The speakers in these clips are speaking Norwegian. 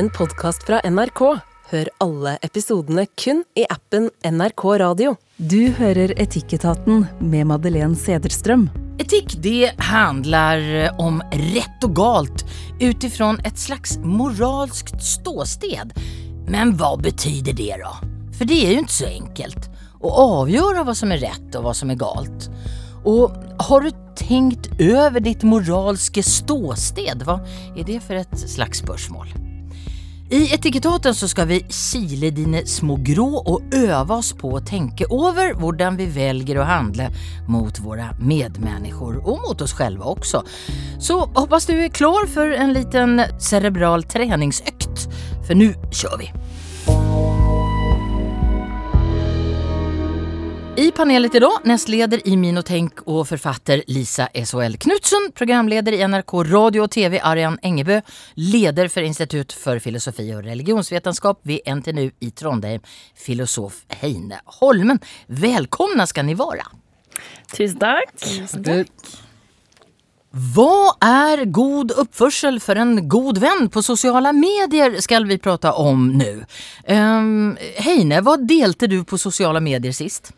en podkast fra NRK. Hør alle episodene kun i appen NRK Radio. Du hører Etikketaten med Madeleine Cederström. Etikk det handler om rett og galt utifrån et slags moralskt ståsted. Men hva betyder det da? For det er jo ikke så enkelt å avgjøre hva som er rett og hva som er galt. Og har du tenkt over ditt moralske ståsted? Hva er det for et slags spørsmål? I Etikettaten så skal vi kile dine små grå og øve oss på å tenke over hvordan vi velger å handle mot våre medmennesker og mot oss selv også. Så håper du er klar for en liten cerebral treningsøkt, for nå kjører vi! I panelet idag nestleder i Minotenk og forfatter Lisa S.H.L. Knutsen, programleder i NRK radio og TV Arian Engebø, leder for Institut for filosofi og religionsvetenskap ved NTNU i Trondheim, filosof Heine Holmen. Välkomna skal ni være. Tusen takk. Tusen tack. Vad er god oppførsel for en god venn på sociala medier, skal vi prate om nu. Um, Heine, hva delte du på sociala medier sist?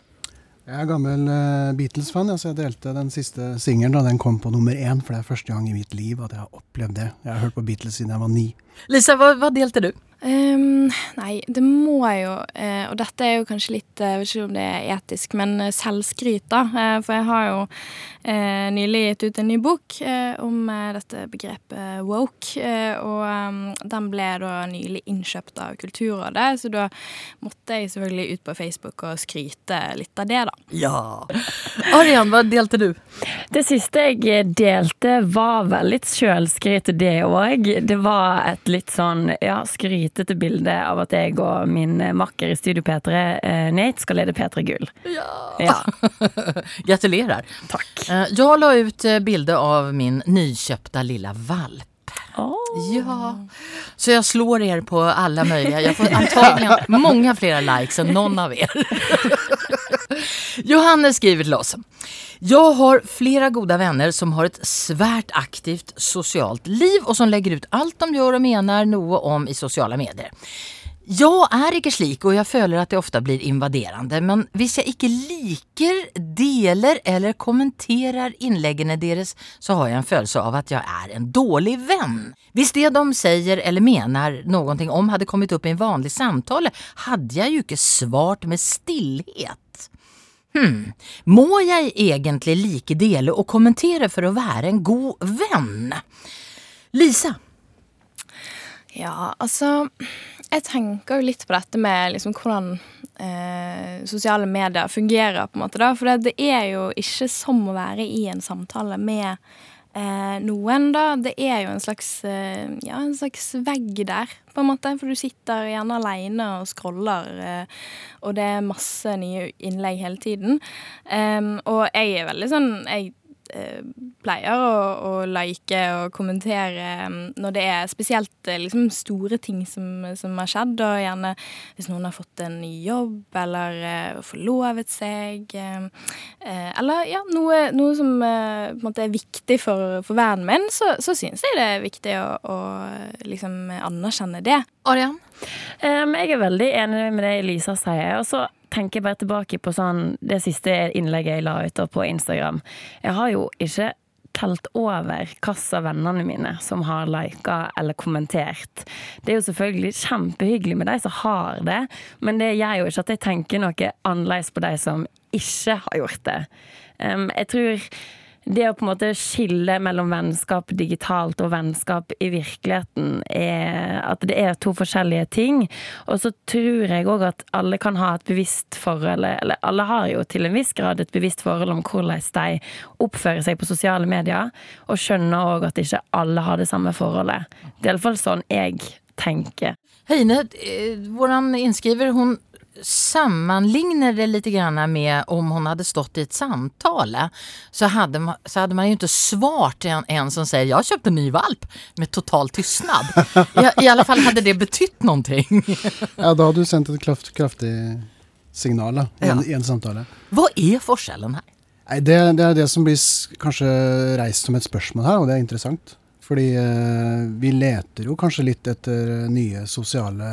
Jeg er gammel uh, Beatles-fan, ja, jeg delte den siste singelen da den kom på nummer én. For det er første gang i mitt liv at jeg har opplevd det. Jeg har hørt på Beatles siden jeg var ni. Lisa, hva, hva delte du? Um, nei, det må jo uh, Og dette er jo kanskje litt Jeg vet ikke om det er etisk, men uh, selvskryt, da. For jeg har jo nylig gitt ut en ny bok om dette begrepet woke. og um, den ble da nylig innkjøpt av Kulturrådet, så da måtte jeg selvfølgelig ut på Facebook og skryte litt av det, da. Ja. Arian, hva delte du? Det siste jeg delte, var vel litt sjølskryt, det òg. Det var et litt sånn ja, skryt skrytete bilde av at jeg og min makker i Studio P3, eh, Nate, skal lede P3 Gull. Ja! ja. Gratulerer. Takk. Eh, jeg la ut eh, bilde av min nykjøpte lille valp. Oh. Ja, så jeg slår dere på alle mulige. Jeg får antagelig mange flere likes enn noen av er. Johanne skriver til oss. Jeg har flere gode venner som har et svært aktivt sosialt liv, og som legger ut alt de gjør og mener noe om i sosiale medier. Jeg er ikke slik, og jeg føler at det ofte blir invaderende, men hvis jeg ikke liker, deler eller kommenterer innleggene deres, så har jeg en følelse av at jeg er en dårlig venn. Hvis det de sier eller mener noe om hadde kommet opp i en vanlig samtale, hadde jeg jo ikke svart med stillhet. Hm, må jeg egentlig like dele og kommentere for å være en god venn? Lisa? Ja, altså Jeg tenker jo litt på dette med liksom hvordan eh, sosiale medier fungerer, på en måte, da. For det, det er jo ikke som å være i en samtale med eh, noen, da. Det er jo en slags, eh, ja, en slags vegg der, på en måte. For du sitter gjerne aleine og scroller, eh, og det er masse nye innlegg hele tiden. Og jeg er veldig sånn jeg pleier å, å, like og kommentere mm, når det er spesielt eh, liksom, store ting som, som, har skjedd. Og gjerne hvis noen har fått en ny jobb eller uh, forlovet seg. Uh, eller ja, noe, noe som måte er viktig for, for vennen min, så, så syns jeg det er viktig å, å liksom anerkjenne det. Arian? Um, jeg er veldig enig med det Lisa sier. Og så tenker jeg bare tilbake på sånn, det siste innlegget jeg la ut på Instagram. Jeg har jo ikke telt over hvilke av vennene mine som har lika eller kommentert. Det er jo selvfølgelig kjempehyggelig med de som har det, men det gjør jo ikke at jeg tenker noe annerledes på de som ikke har gjort det. Um, jeg tror det å på en måte skille mellom vennskap digitalt og vennskap i virkeligheten, er at det er to forskjellige ting. Og så tror jeg òg at alle kan ha et bevisst forhold, eller alle har jo til en viss grad et bevisst forhold om hvordan de oppfører seg på sosiale medier, og skjønner òg at ikke alle har det samme forholdet. Det er iallfall sånn jeg tenker. Heine, hvordan vår innskriver, hun sammanligner det lite grann med om hon hade stått i ett samtal så hade man, så hade man ju inte svart en, en som säger jag köpte en ny valp med total tystnad. I, I alla fall hade det betytt någonting. ja, da hadde du sendt et kraft, kraftig signal i, en, i en samtale. Hva er forskjellen her? Nei, det, det, er det som blir kanskje reist som et spørsmål her, og det er interessant. Fordi eh, vi leter jo kanskje litt etter nye sosiale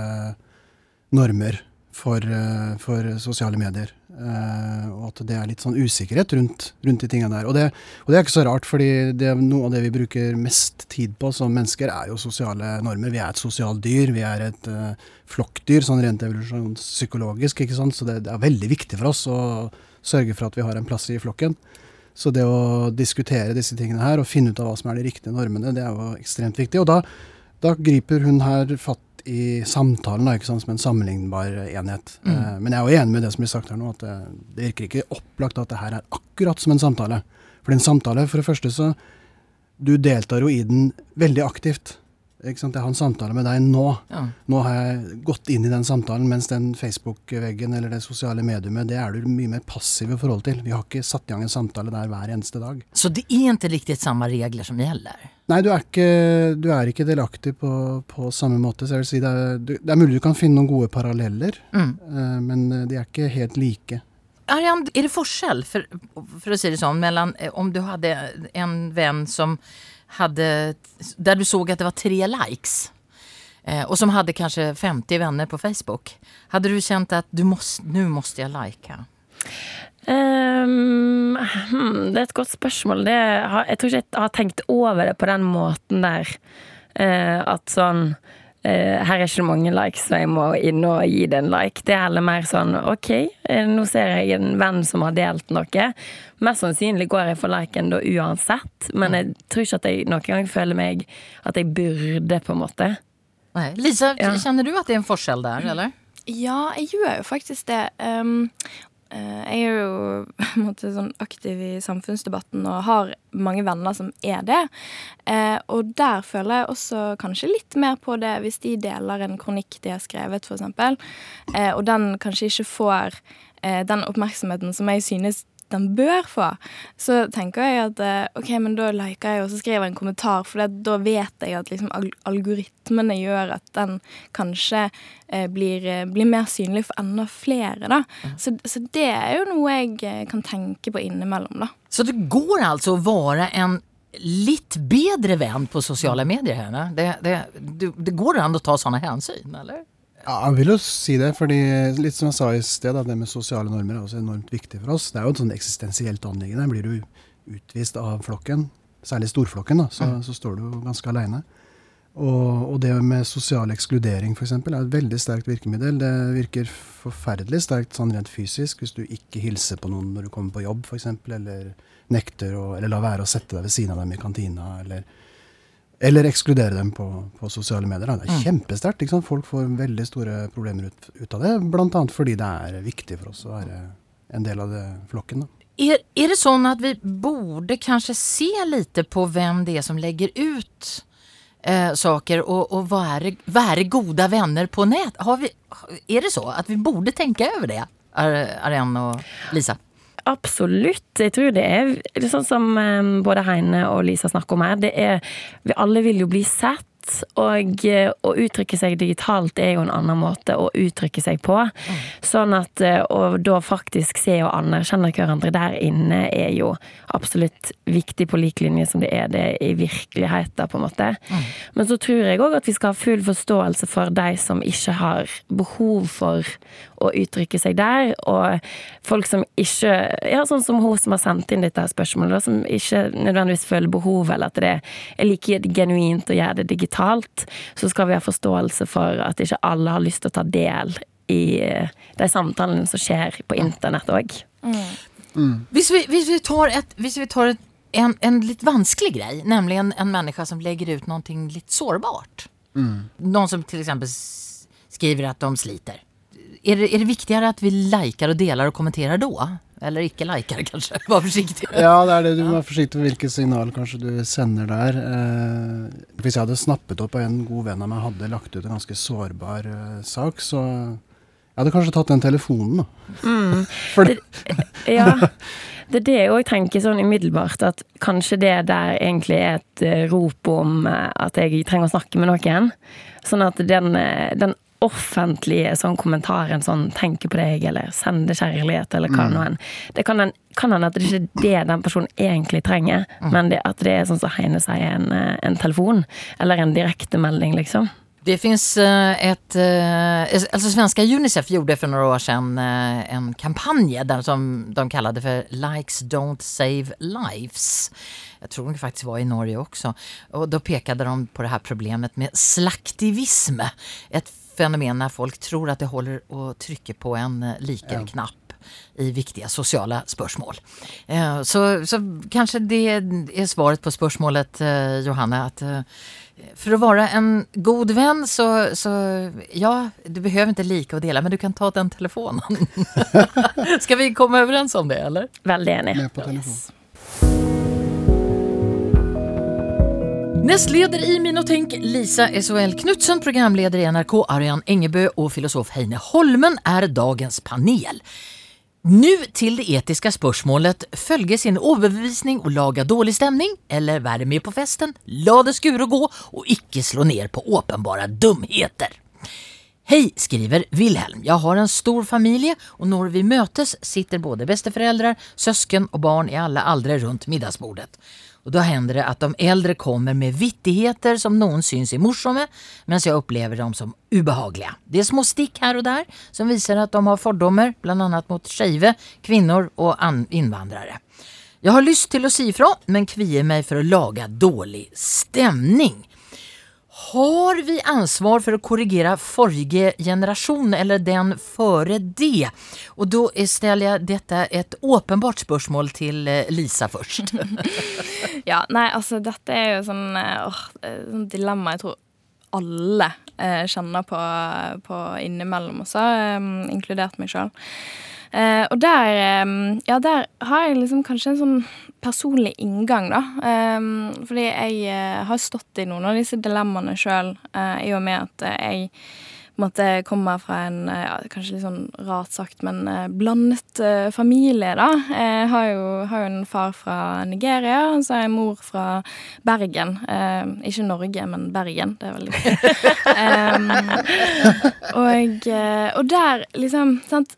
normer for, eh, for sosiale medier. Eh, og at det er litt sånn usikkerhet rundt, rundt de tingene der. Og det, og det er ikke så rart, fordi det, noe av det vi bruker mest tid på som mennesker, er jo sosiale normer. Vi er et sosialt dyr. Vi er et uh, flokkdyr, sånn rent evolusjonspsykologisk. ikke sant? Så det, det, er veldig viktig for oss å sørge for at vi har en plass i flokken. Så det å diskutere disse tingene her og finne ut av hva som er de riktige normene, det er jo ekstremt viktig. Og da, da griper hun her fatt i samtalen da, ikke sant, som en sammenlignbar enhet. Mm. Eh, men jeg er jo enig med det som blir sagt her nå, at det, det, virker ikke opplagt at det her er akkurat som en samtale. For en samtale, for det første så Du deltar jo i den veldig aktivt. Ikke sant? Jeg har en samtale med deg nå. Ja. Nå har jeg gått inn i den samtalen, mens den Facebook-veggen eller det sosiale mediumet, det er du mye mer passiv i forhold til. Vi har ikke satt i gang en samtale der hver eneste dag. Så det er ikke riktig samme regler som gjelder? Nei, du er ikke, du er ikke delaktig på, på, samme måte. Så jeg vil si det er, det er, mulig du kan finne noen gode paralleller, mm. uh, men eh, de er ikke helt like. Arian, er det forskjell, for, for, å si det sånn, mellom eh, om du hadde en venn som hade, där du såg att det var tre likes eh, och som hade kanske 50 vänner på Facebook. Hade du känt att du måste, nu måste jag lika? Um, det er et godt spørsmål. Det, jeg tror ikke jeg har tenkt over det på den måten der. Uh, at sånn her er ikke mange likes, så jeg må inn og gi det en like. Det er heller mer sånn OK, uh, nå ser jeg en venn som har delt noe. Mest sannsynlig går jeg for liken da uansett, men jeg tror ikke at jeg noen gang føler meg at jeg burde, på en måte. Nei. Lisa, ja. kjenner du at det er en forskjell der, eller? Ja, jeg gjør jo faktisk det. Um, Eh, jeg er jo på en måte sånn aktiv i samfunnsdebatten og har mange venner som er det. Eh, og der føler jeg også kanskje litt mer på det hvis de deler en kronikk de har skrevet, f.eks., eh, og den kanskje ikke får den oppmerksomheten som jeg synes den bør få, så tenker jeg at eh, OK, men da liker jeg og så skriver jeg en kommentar, for det, da vet jeg at liksom algoritmene gjør at den kanskje eh, blir, eh, blir, mer synlig for enda flere, da. Mm. Så, så, det er jo noe jeg eh, kan tenke på innimellom, da. Så det går altså å være en litt bedre venn på sosiale medier? Her, det, det, det går an å ta sånne hensyn, eller? Ja, jeg vil jo si det. fordi litt som jeg sa i sted, det med sosiale normer er også enormt viktig for oss. Det er jo et sånn eksistensielt anliggende. Blir du utvist av flokken, særlig storflokken, da, så, mm. så står du jo ganske aleine. Og, og, det med sosial ekskludering f.eks. er et veldig sterkt virkemiddel. Det virker forferdelig sterkt sånn rent fysisk hvis du ikke hilser på noen når du kommer på jobb f.eks., eller nekter å, eller lar være å sette deg ved siden av dem i kantina. eller eller ekskludere dem på, på sosiale medier. Det er mm. kjempesterkt. Folk får veldig store problemer ut, ut av det. Bl.a. fordi det er viktig for oss å være en del av det, flokken. Er, er, det sånn at vi burde kanskje se litt på hvem det er som legger ut eh, saker, og, og være, være, gode venner på nett? Vi, er det så at vi burde tenke over det, Arjen og Lisa? Absolutt. Jeg tror det er, det er sånn som um, både Heine og Lisa snakker om her. Det er, vi alle vil jo bli sett. Og eh, å uttrykke seg digitalt er jo en annen måte å uttrykke seg på. Mm. Sånn at eh, å da faktisk se og anerkjenne hverandre der inne er jo absolutt viktig på lik linje som det er det i virkeligheten, på en måte. Mm. Men så tror jeg òg at vi skal ha full forståelse for de som ikke har behov for å uttrykke seg der, og folk som ikke Ja, sånn som hun som har sendt inn dette spørsmålet, som ikke nødvendigvis føler behov, eller at det er like genuint å gjøre det digitalt, så skal vi ha forståelse for at ikke alle har lyst til å ta del i eh, de samtalene som skjer på internett òg. Mm. Mm. Hvis, vi, hvis, vi, tar, et, hvis vi tar et, en, en, litt vanskelig greie, nemlig en, en menneske som legger ut noe litt sårbart. Mm. Noen som f.eks. skriver at de sliter er det, är det viktigere at vi liker og deler og kommenterer da? Eller ikke liker, kanskje? Vær forsiktig. ja, det er det. Du må være forsiktig med hvilket signal kanskje du sender der. Eh, hvis jeg hadde snappet opp og en god venn av meg hadde lagt ut en ganske sårbar eh, sak, så jeg hadde kanskje tatt den telefonen, da. Mm. For det. ja. Det er det jeg òg tenker sånn umiddelbart, at kanskje det der egentlig er et uh, rop om uh, at jeg trenger å snakke med noen. Sånn at den, uh, den offentlige sånn kommentarer, sånn 'tenker på deg', eller 'sender kjærlighet', eller hva nå enn. Det kan hende kan at det ikke er det den personen egentlig trenger, men det, at det er sånn som Heine sier, en, eh, en telefon. Eller en direktemelding, liksom. Det finns et... ett, eh, alltså svenska Unicef gjorde för några år sedan eh, en kampanj där som de kallade för Likes Don't Save Lives. Jag tror det faktiskt var i Norge också. Och då pekade de på det här problemet med slaktivism. Ett fenomen när folk tror att det håller och trycker på en eh, liker-knapp i viktiga sociala spörsmål. Eh, Så, så kanske det är svaret på spörsmålet eh, Johanna. Att, för att vara en god vän så, så ja, du behöver inte lika och dela men du kan ta den telefonen. Ska vi komma överens om det eller? Väldigt enig. Nästleder i Min och Tänk, Lisa SOL Knutsson, programledare i NRK, Ariane Engebø och filosof Heine Holmen är dagens panel. Nu til det etiske spørsmålet følge sin overbevisning og lage dårlig stemning, eller være med på festen, la det skure gå og ikke slå ned på åpenbare dumheter. Hej, skriver Wilhelm. Jag har en stor familie och när vi mötes sitter både bästeföräldrar, sösken och barn i alla aldrar runt middagsbordet. Och då händer det att de äldre kommer med vittigheter som noen syns er morsomme, mens jeg opplever dem som ubehagelige. Det er små stick her og der som viser at de har fordommer, bland annat mot skeive, kvinner og innvandrere. Jeg har lyst til å si ifra, men kvier meg for å lage dårlig stemning. Har vi ansvar for å korrigere forrige generasjon eller den før det? Og da stiller jeg dette et åpenbart spørsmål til eh, Lisa først. Ja, nei, altså dette er jo sånn, eh, åh, eh, sånn dilemma jeg tror alle eh, kjenner på, på innimellom også, eh, inkludert meg sjøl. Eh, og der, eh, ja, der har jeg liksom kanskje en sånn personlig inngang, da. Eh, fordi jeg eh, har stått i noen av disse dilemmaene sjøl, eh, i og med at eh, jeg måte kommer fra en ja, kanskje litt sånn rart sagt, men blandet eh, familie, da. Jeg har jo, har jo en far fra Nigeria, og så har jeg en mor fra Bergen. Eh, ikke Norge, men Bergen. Det er veldig gøy. um, og, og der, liksom sant?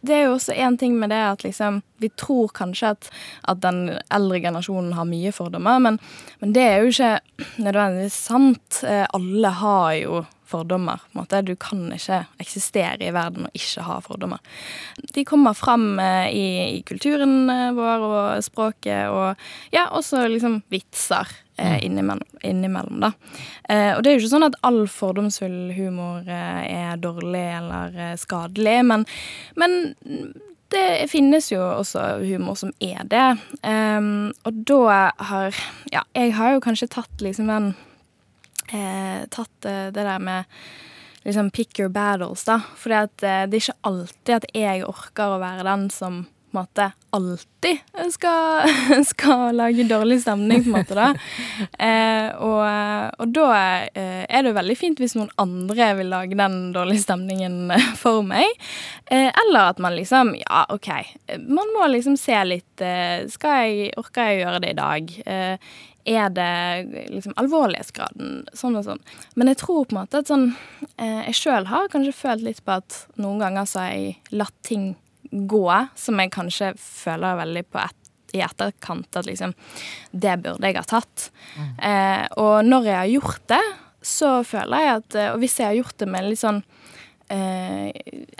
Det er jo også én ting med det at liksom Vi tror kanskje at, at den eldre generasjonen har mye fordommer, men, men det er jo ikke nødvendigvis sant. Eh, Alle har jo fordommer. på en måte. Du kan ikke eksistere i verden og ikke ha fordommer. De kommer fram eh, i, i kulturen eh, vår og språket, og ja, også liksom vitser eh, innimellom, innimellom, da. Eh, og det er jo ikke sånn at all fordomsfull humor eh, er dårlig eller eh, skadelig, men, men det finnes jo også humor som er det. Ehm, og da har Ja, jeg har jo kanskje tatt liksom den eh, Tatt eh, det der med liksom pick your battles, da. For det er ikke alltid at jeg orker å være den som måte alltid skal, skal lage dårlig stemning, på en måte, da. Eh, og, og da eh, er det jo veldig fint hvis noen andre vil lage den dårlige stemningen eh, for meg. Eh, eller at man liksom Ja, OK. Man må liksom se litt eh, Skal jeg Orker jeg å gjøre det i dag? Eh, er det liksom alvorlighetsgraden sånn og sånn. Men jeg tror på en måte at sånn eh, Jeg sjøl har kanskje følt litt på at noen ganger så har jeg latt ting gå som jeg kanskje føler veldig på et, i etterkant at liksom Det burde jeg ha tatt. Eh, og når jeg har gjort det, så føler jeg at Og hvis jeg har gjort det med litt sånn eh,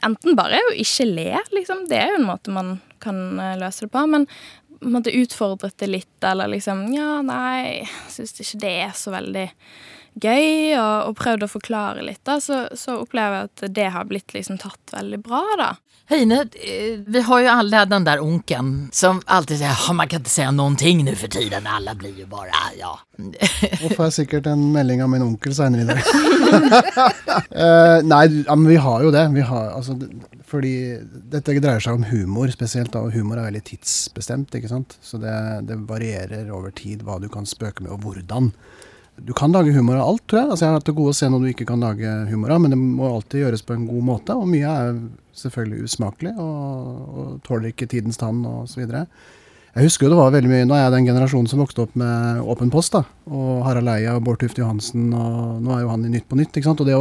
Enten bare å ikke le, liksom. Det er jo en måte man kan eh, løse det på. Men på en måte utfordret det litt, eller liksom Ja, nei, syns ikke det er så veldig gøy, og, og prøvd å forklare litt, da, så, så opplever jeg at det har blitt liksom tatt veldig bra, da. Heine, eh, vi har jo alle den der onken som alltid sier «Ja, man kan ikke si ting nu for tiden, alle blir jo bare, ja. Og får jeg sikkert en melding av min onkel senere i dag. Eh, nei, men vi har jo det. Vi har, altså, fordi dette dreier seg om humor spesielt, og humor er veldig tidsbestemt. ikke sant? Så det, det varierer over tid hva du kan spøke med, og hvordan. Du kan lage humor av alt, tror jeg. Altså, jeg har hatt det gode å se noe du ikke kan lage humor av, men det må alltid gjøres på en god måte. Og mye er selvfølgelig usmakelig og, og tåler ikke tidens tann osv. Jeg husker jo det var veldig mye Nå er jeg den generasjonen som vokste opp med Åpen post, da. Og Harald Eia og Bård Tufte Johansen, og nå er jo han i Nytt på Nytt. ikke sant? Og det,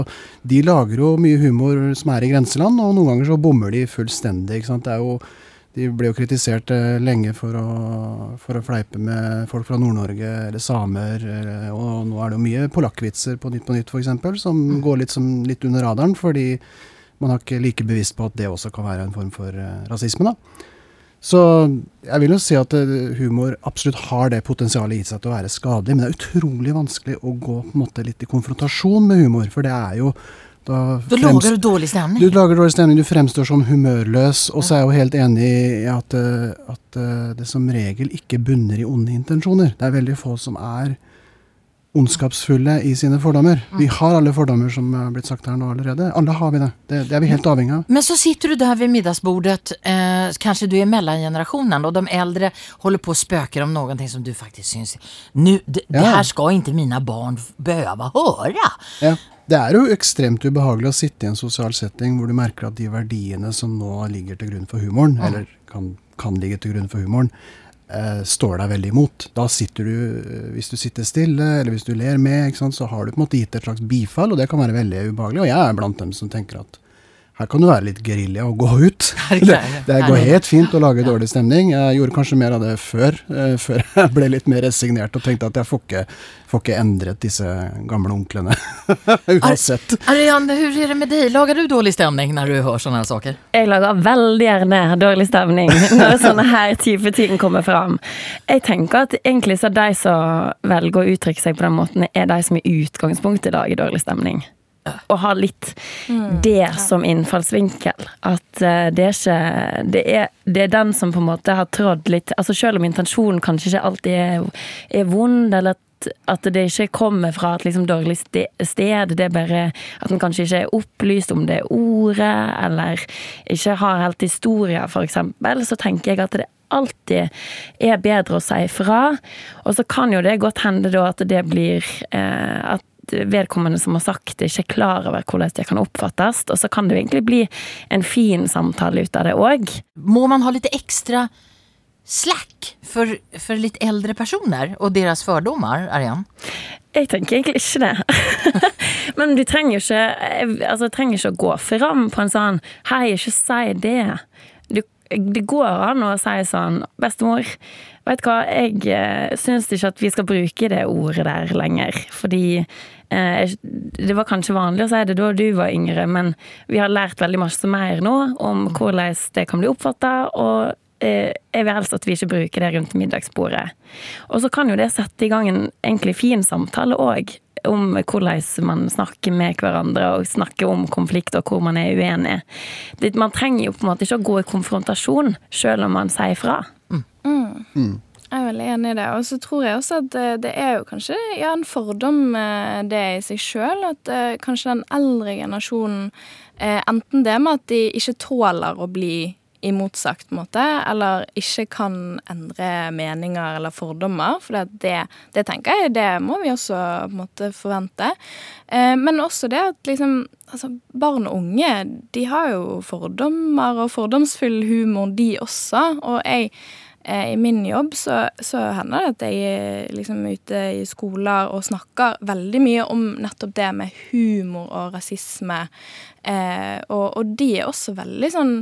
de lager jo mye humor som er i grenseland, og noen ganger så bommer de fullstendig. ikke sant? Det er jo de ble jo kritisert eh, lenge for å, for å, fleipe med folk fra Nord-Norge eller samer. Og nå er det jo mye polakkvitser på Nytt på Nytt f.eks. som mm. går litt, som, litt, under radaren, fordi man har ikke like bevisst på at det også kan være en form for eh, rasisme. da. Så jeg vil jo si at eh, humor absolutt har det potensialet i seg til å være skadelig, men det er utrolig vanskelig å gå på en måte litt i konfrontasjon med humor. For det er jo Da, da lager du dårlig stemning? Du lager dårlig stemning, du fremstår som humørløs. Og så er jeg jo helt enig i at, eh, at eh, det som regel ikke bunner i onde intensjoner. Det er veldig få som er ondskapsfulle i sine fordommer. Mm. Vi har alle fordommer, som er blitt sagt her nå allerede. Alle har vi det. Det, det er vi helt avhengig av. Men så sitter du der ved middagsbordet, eh, kanskje du er mellomgenerasjonen, og de eldre holder på å spøke om noe som du faktisk syns nu, det, ja. det her skal ikke mine barn behøve høre. Ja. Det er jo ekstremt ubehagelig å sitte i en sosial setting hvor du merker at de verdiene som nå ligger til grunn for humoren, ja. eller kan, kan ligge til grunn for humoren, eh, står deg veldig imot. Da sitter du, hvis du sitter stille, eller hvis du ler med, så har du på en måte gitt et slags bifall, og det kan være veldig ubehagelig. Og jeg er blant dem som tenker at her kan du være litt gerilja og gå ut. Det, det, går helt fint å lage dårlig stemning. Jeg gjorde kanskje mer av det før, uh, før jeg ble litt mer resignert og tenkte at jeg får ikke, får ikke endret disse gamle onklene. Uansett. Ariane, hvordan er det med deg? Lager du dårlig stemning når du hører sånne saker? Jeg lager veldig gjerne dårlig stemning når sånne her type ting kommer fram. Jeg tenker at egentlig så de som velger å uttrykke seg på den måten, er de som i utgangspunktet lager dårlig stemning å ha litt mm, det som innfallsvinkel. At uh, det er ikke det er, det er, den som på en måte har trådd litt Altså selv om intensjonen kanskje ikke alltid er, er vond, eller at, at, det ikke kommer fra et liksom dårlig sted, det er bare at en kanskje ikke er opplyst om det ordet, eller ikke har helt historier, f.eks., så tenker jeg at det alltid er bedre å si fra. Og så kan jo det godt hende da at det blir eh, At vedkommende som har sagt det, ikke er klar over hvordan det kan oppfattes. Og så kan det jo egentlig bli en fin samtale ut av det òg. Må man ha litt ekstra slack for, for litt eldre personer og deres fordommer, Arian? Jeg tenker egentlig ikke det. Men du trenger jo ikke, altså, trenger ikke å gå fram på en sånn Hei, ikke si det. Du, det går an å si sånn Bestemor, vet du hva, jeg eh, syns ikke at vi skal bruke det ordet der lenger. Fordi det var kanskje vanlig å si det da du var yngre, men vi har lært veldig masse mer nå om hvordan det kan bli oppfatta, og eh, jeg vil helst at vi ikke bruker det rundt middagsbordet. Og så kan jo det sette i gang en egentlig fin samtale òg, om hvordan man snakker med hverandre og snakker om konflikt og hvor man er uenig. Man trenger jo på en måte ikke å gå i konfrontasjon selv om man sier fra. Mm. Mm. Jeg er veldig enig i det. Og så tror jeg også at eh, det er jo kanskje ja, en fordom eh, det i seg sjøl. At uh, kanskje den eldre generasjonen eh, Enten det med at de ikke tåler å bli imotsagt, på måte, eller ikke kan endre meninger eller fordommer. For det, det, tenker jeg, det må vi også på en måte forvente. Eh, men også det at liksom altså, Barn og unge, de har jo fordommer og fordomsfull humor, de også. Og jeg Eh, I min jobb så, så, hender det at jeg er liksom ute i skoler og snakker veldig mye om nettopp det med humor og rasisme. Eh, og, og, de er også veldig sånn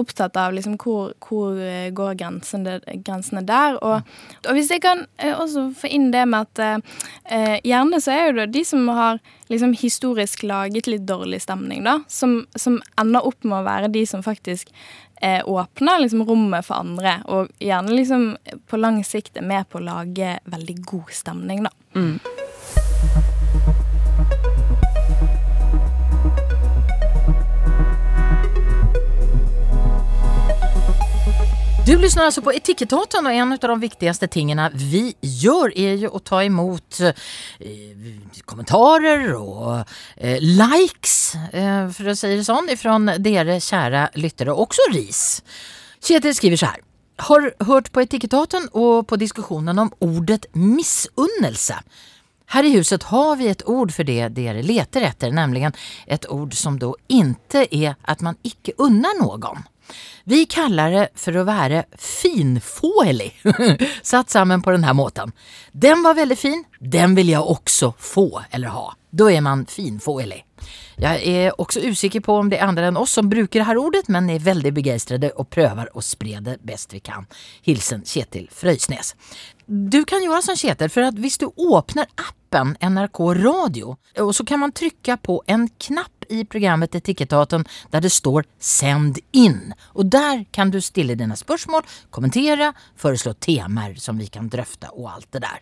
opptatt av liksom hvor, hvor går grensene, grensene der. Og, og, hvis jeg kan eh, også få inn det med at eh, gjerne så er jo det de som har liksom historisk laget litt dårlig stemning, da, som, som ender opp med å være de som faktisk eh, åpner liksom rommet for andre, og gjerne liksom på lang sikt er med på å lage veldig god stemning, da. Mm. Du lyssnar alltså på Etikettaten och en av de viktigaste tingene vi gör är ju att ta emot eh, kommentarer och eh, likes, eh, för att säga det sånt, ifrån dere kära lyttere, också ris. Kjetil skriver så här. Har hört på Etikettaten och på diskussionen om ordet missunnelse. Her i huset har vi et ord for det dere leter etter, nemlig et ord som då ikke er at man ikke unner noen. Vi kaller det for å være finfåelig, satt sammen på denne måten. Den var veldig fin, den vil jeg også få eller ha. Da er man finfåelig. Jeg er også usikker på om det er andre enn oss som bruker det her ordet, men er veldig begeistret og prøver å spre det best vi kan. Hilsen Kjetil Frøysnes. Du kan gjøre som Kjetil, for at hvis du åpner appen NRK Radio, og så kan man trykke på en knapp i programmet Etikettaten der det står 'send in. Og der kan du stille dine spørsmål, kommentere, foreslå temaer som vi kan drøfte og alt det der.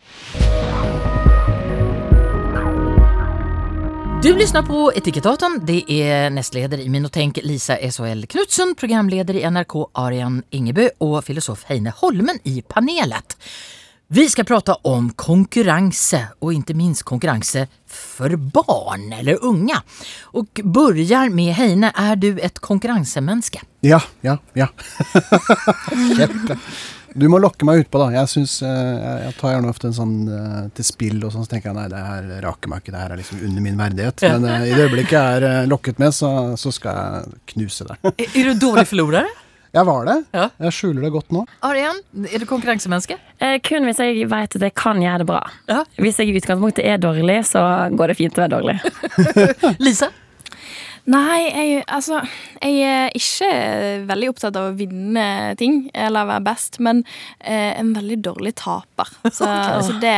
Du lyssnar på Etikettaten. Det er nestleder i Minotenk, Lisa SHL Knutsen, programleder i NRK Arian Ingebø og filosof Heine Holmen i panelet. Vi skal prate om konkurranse, og ikke minst konkurranse for barn eller unge. Och börjar med Heine, er du et konkurransemenneske? Ja, ja, ja. Du må lokke meg utpå, da. Jeg synes, eh, jeg, tar gjerne ofte en sånn eh, til spill, og sånn, så tenker jeg nei, det her raker meg ikke, det her er liksom under min verdighet. Men eh, i det øyeblikket jeg er lokket med, så, så skal jeg knuse det. Er du dårlig forlorer? Jeg var det. Ja. Jeg skjuler det godt nå. Arian, er du konkurransemenneske? Eh, kun hvis jeg vet at jeg kan gjøre det bra. Ja. Hvis jeg i utgangspunktet er dårlig, så går det fint å være dårlig. Lise? Nei, jeg, altså Jeg er ikke veldig opptatt av å vinne ting eller være best, men eh, en veldig dårlig taper. Så, så det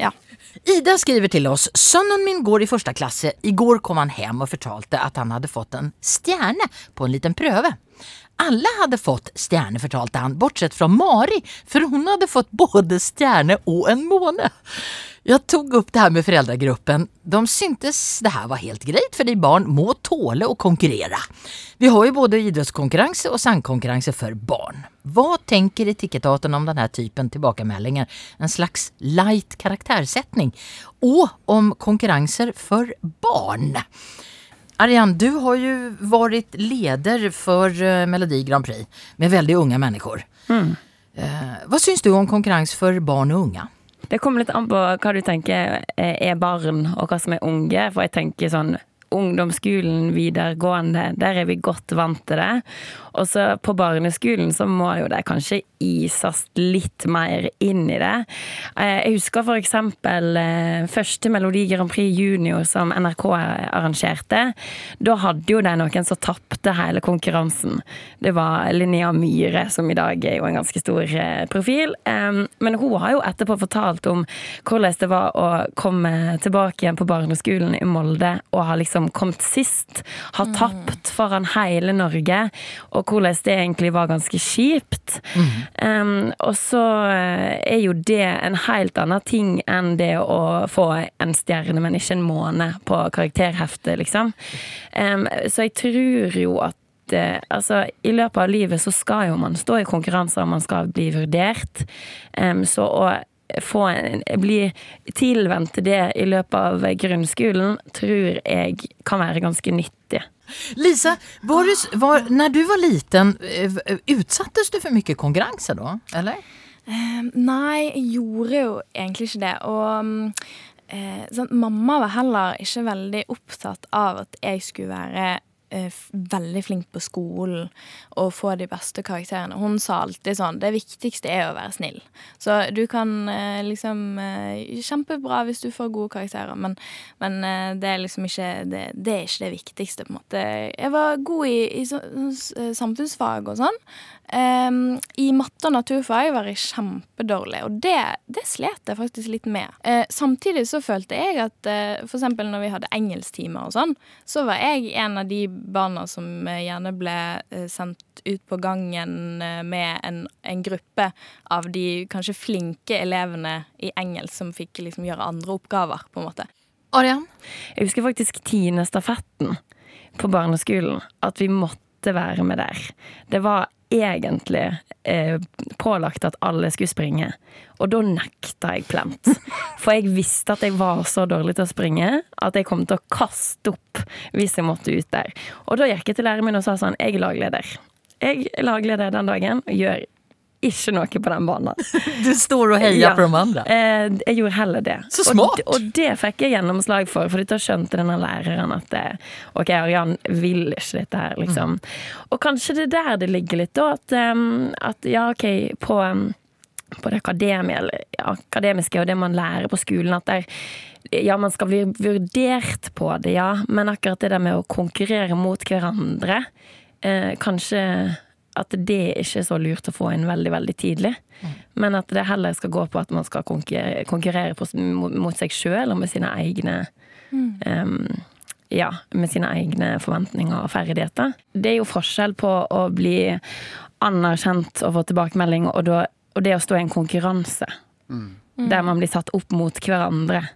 Ja. Ida skriver til oss Sønnen min går i første klasse. I går kom han hjem og fortalte at han hadde fått en stjerne på en liten prøve. Alle hadde fått stjerne, fortalte han, bortsett fra Mari, for hun hadde fått både stjerne og en måne. Jeg tok opp det her med foreldregruppen. De syntes det her var helt greit, fordi barn må tåle å konkurrere. Vi har jo både idrettskonkurranse og sangkonkurranse for barn. Hva tenker Etikettaten om denne typen tilbakemeldinger? En slags light karaktersetning? Og om konkurranser for barn? Ariane, du har jo vært leder for eh, Melodi Grand Prix med veldig unge mennesker. Mm. hva syns du om konkurranse for barn og unge? Det kommer litt an på hva du tenker eh, er barn, og hva som er unge. For jeg tenker sånn ungdomsskolen, videregående, der er vi godt vant til det. Og så på barneskolen så må jo det kanskje ises litt mer inn i det. Eh, Jeg husker eksempel eh, første Melodi Grand Prix Junior som NRK arrangerte. Da hadde jo de noen som tapte hele konkurransen. Det var Linnea Myhre, som i dag er jo en ganske stor eh, profil. Men hun har jo etterpå fortalt om hvordan det var å komme tilbake igjen på barneskolen i Molde og ha liksom kommet sist. har tapt foran hele Norge, og hvordan det egentlig var ganske kjipt. Em, og så eh, er jo det en helt annen ting enn det å få en stjerne, men ikke en måne på karakterheftet, liksom. Um, så jeg tror jo at eh, altså, I løpet av livet så skal jo man stå i konkurranser, og man skal bli vurdert. Um, så å få en, bli tilvendt til det i løpet av grunnskolen, tror jeg kan være ganske nyttig. Lisa, var du, var, når du var liten, eh, utsattes du for mye konkurranse da? Eller? Eh, nei, jeg gjorde jo egentlig ikke det. Og eh, sånn, mamma var heller ikke veldig opptatt av at jeg skulle være veldig flink på skolen og få de beste karakterene. Hun sa alltid sånn Det viktigste er å være snill. Så du kan eh, liksom eh, Kjempebra hvis du får gode karakterer, men, men eh, det er liksom ikke det, det er ikke det viktigste, på en måte. Jeg var god i, i samfunnsfag og sånn. Um, I matte og naturfag var jeg kjempedårlig, og det, det slet jeg faktisk litt med. Uh, samtidig så følte jeg at uh, eksempel når vi hadde engelsktimer og sånn, så var jeg en av de barna som eh, gjerne ble eh, sendt ut på gangen eh, med en, en gruppe av de kanskje flinke elevene i engelsk som fikk liksom gjøre andre oppgaver, på en måte. Arian? Jeg husker faktisk tiendestafetten på barneskolen. At vi måtte være med der. Det var egentlig eh, pålagt at alle skulle springe. Og da nekta jeg plent. For jeg visste at jeg var så dårlig til å springe at jeg kom til å kaste opp hvis jeg måtte ut der. Og da gikk jeg til læreren min og sa sånn Jeg er lagleder. Jeg er lagleder den dagen og gjør ikke noe på den banen. Du står og heier Ja. på de andre. Eh, jeg gjorde heller det. Så smart! Og, og det fikk jeg gjennomslag for, for da skjønte denne læreren at eh, OK, Arian vil ikke dette her, liksom. Og kanskje det er der det ligger litt, da. At, um, at ja, OK, på, um, på det akademiske og det man lærer på skolen, at der ja, man skal bli vurdert på det, ja, men akkurat det der med å konkurrere mot hverandre, eh, kanskje at det ikke er så lurt å få inn veldig, veldig tidlig. Men at det heller skal gå på at man skal konkurrere, på, mot, seg sjøl og med sine egne em, ja, med sine egne forventninger og ferdigheter. Det er jo forskjell på å bli anerkjent og få tilbakemelding, og, da, og det å stå i en konkurranse. Der man blir satt opp mot hverandre.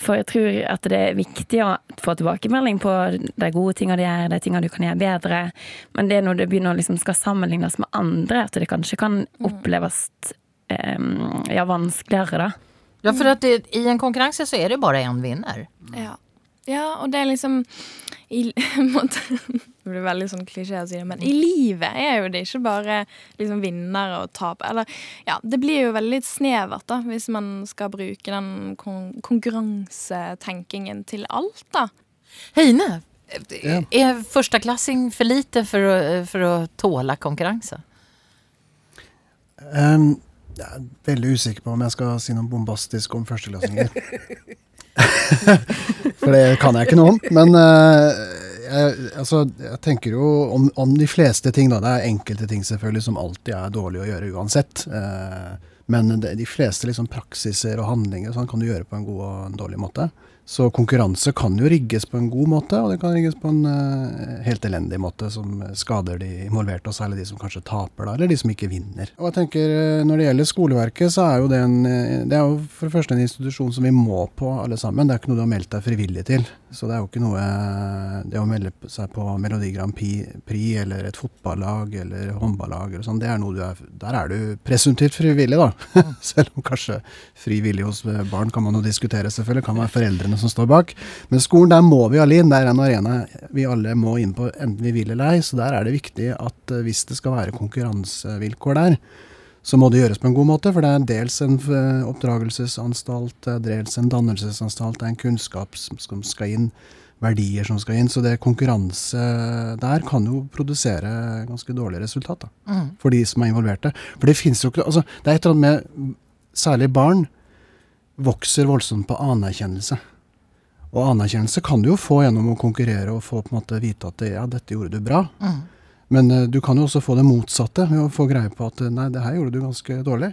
For jeg tror at det er viktig å få tilbakemelding på de gode tingene de gjør, de tingene du kan gjøre bedre. Men det er når det begynner å liksom skal sammenlignes med andre, at det kanskje kan oppleves um, ja, vanskeligere, da. Ja, for at det, i en konkurranse så er det bare én vinner. Ja. Ja, og det er liksom i, måtte, Det blir veldig sånn klisjé å si det, men i livet er jo det ikke bare liksom vinnere og tap. Eller ja, det blir jo veldig snevert da, hvis man skal bruke den kon konkurransetenkingen til alt, da. Heine, Ja. er førsteklassing for lite for å, for å tåle konkurranse? Um, jeg er veldig usikker på om jeg skal si noe bombastisk om førsteklassinger. For det kan jeg ikke noe om. Men eh, jeg, altså, jeg tenker jo om, om de fleste ting, da. Det er enkelte ting selvfølgelig som alltid er dårlig å gjøre uansett. Eh, men de fleste liksom, praksiser og handlinger sånn kan du gjøre på en god og en dårlig måte. Så konkurranse kan jo rigges på en god måte, og det kan rigges på en uh, helt elendig måte som skader de involverte, og særlig de som kanskje taper, da, eller de som ikke vinner. Og jeg tenker eh, Når det gjelder skoleverket, så er jo det en eh, Det er jo for det første en institusjon som vi må på, alle sammen. Det er ikke noe du har meldt deg frivillig til. Så det er jo ikke noe Det å melde seg på Melodi Grand Prix eller et fotballag eller håndballag eller sånn, det er noe du er Der er du presumptivt frivillig, da. Selv om kanskje frivillig hos barn kan man jo diskutere, selvfølgelig. Kan være foreldrene som står bak. Men skolen, der må vi alle inn. Det er en arena vi alle må inn på, enten vi vil eller ei. Så der er det viktig at eh, hvis det skal være konkurransevilkår der, så må det gjøres på en god måte. For det er dels en eh, oppdragelsesanstalt, dels en dannelsesanstalt, det er en kunnskap som skal inn, verdier som skal inn. Så det konkurranse der kan jo produsere ganske dårlige resultat da, Mm. for de som er involverte. For det finnes jo ikke altså, Det er et eller annet med Særlig barn vokser voldsomt på anerkjennelse. Og anerkjennelse kan du jo få gjennom å konkurrere og få på en måte vite at ja, dette gjorde du bra. Mm. Men eh, du kan jo også få det motsatte, ved å få greie på at eh, nei, det her gjorde du ganske dårlig.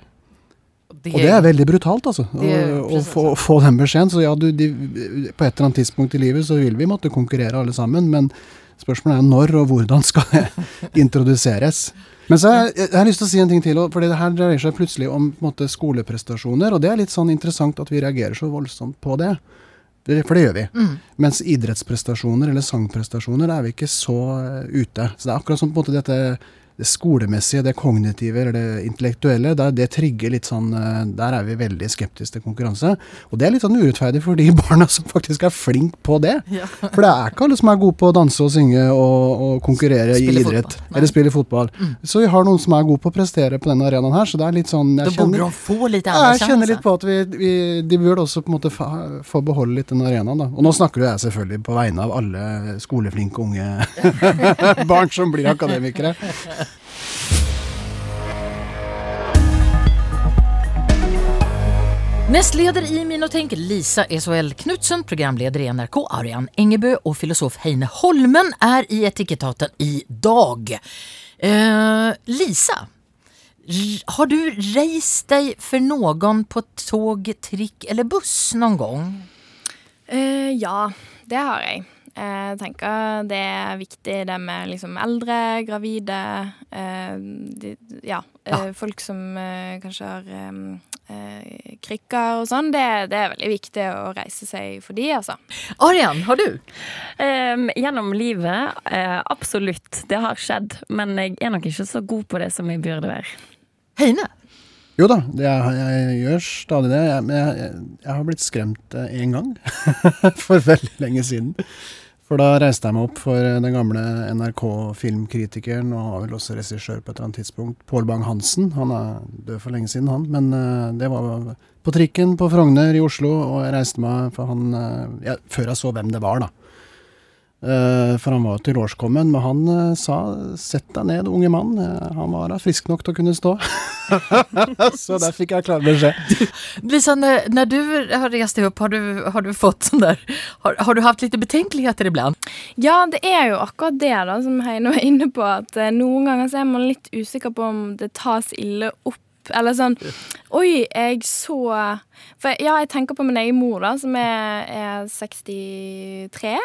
Det, Og det er veldig brutalt, altså. Å- få, få den beskjeden. Så ja, du, de, på et eller annet tidspunkt i livet så vil vi måtte konkurrere alle sammen, men spørsmålet er når og hvordan skal det introduseres. Men så jeg, jeg har lyst til å si en ting til, for det her dreier seg plutselig om måte, skoleprestasjoner, og det er litt sånn interessant at vi reagerer så voldsomt på det. Det- For det gjør vi. Mm. Mens idrettsprestasjoner eller sangprestasjoner der er vi ikke så eh, ute. Så det er akkurat som på en måte dette det skolemessige, det kognitive eller det intellektuelle, der, det trigger litt sånn eh, Der er vi veldig skeptiske til konkurranse. Og det er litt sånn urettferdig for de barna som faktisk er flink på det. For det er ikke alle som er gode på å danse og synge og, og konkurrere i idrett. Eller spille fotball. Mm. Så vi har noen som er gode på å prestere på denne arenaen her, så det er litt sånn jeg kjenner, få litt ja, jeg kjenner litt på at vi, vi, de burde også på en måte fa, få beholde litt den arenaen. da. Og nå snakker jo jeg selvfølgelig på vegne av alle skoleflinke unge barn som blir akademikere. Nestleder i Min Lisa SHL Knutsen, programleder i NRK, Arian Engebø og filosof Heine Holmen er i Etikettaten i dag. Eh, Lisa, har du reist deg for noen på tog, trikk eller buss noen gang? Eh, ja, det har jeg. Jeg tenker det er viktig det med liksom eldre, gravide, eh, de, ja, eh, Ja. folk som eh, kanskje har eh, eh, krykker og sånn. Det, det er veldig viktig å reise seg for de, altså. Arian, har du? Em, gjennom livet, eh, absolutt. Det har skjedd. Men jeg er nok ikke så god på det som jeg burde være. Heine? Jo da, det er, jeg gjør stadig det. Jeg, men jeg, jeg, jeg har blitt skremt én gang. For veldig lenge siden. For da reiste jeg meg opp for den gamle NRK-filmkritikeren, og har vel også regissør på et eller annet tidspunkt, Pål Bang-Hansen. Han er død for lenge siden, han. Men uh, det var på trikken på Frogner i Oslo, og jeg reiste meg for han uh, ja, Før jeg så hvem det var, da. Uh, for han var jo til årskommen, men han uh, sa 'sett deg ned, unge mann'. Uh, han var da frisk nok til å kunne stå. så der fikk jeg klar beskjed. Lisa, når, när du har reist deg opp, har du, har du fått sånn der har, har, du hatt litt betenkeligheter iblant? Ja, det er jo akkurat det da, som Heine var inne på. At noen ganger så er man litt usikker på om det tas ille opp. Eller sånn Oi, jeg så For ja, jeg tenker på min egen mor, da, som er, er 63.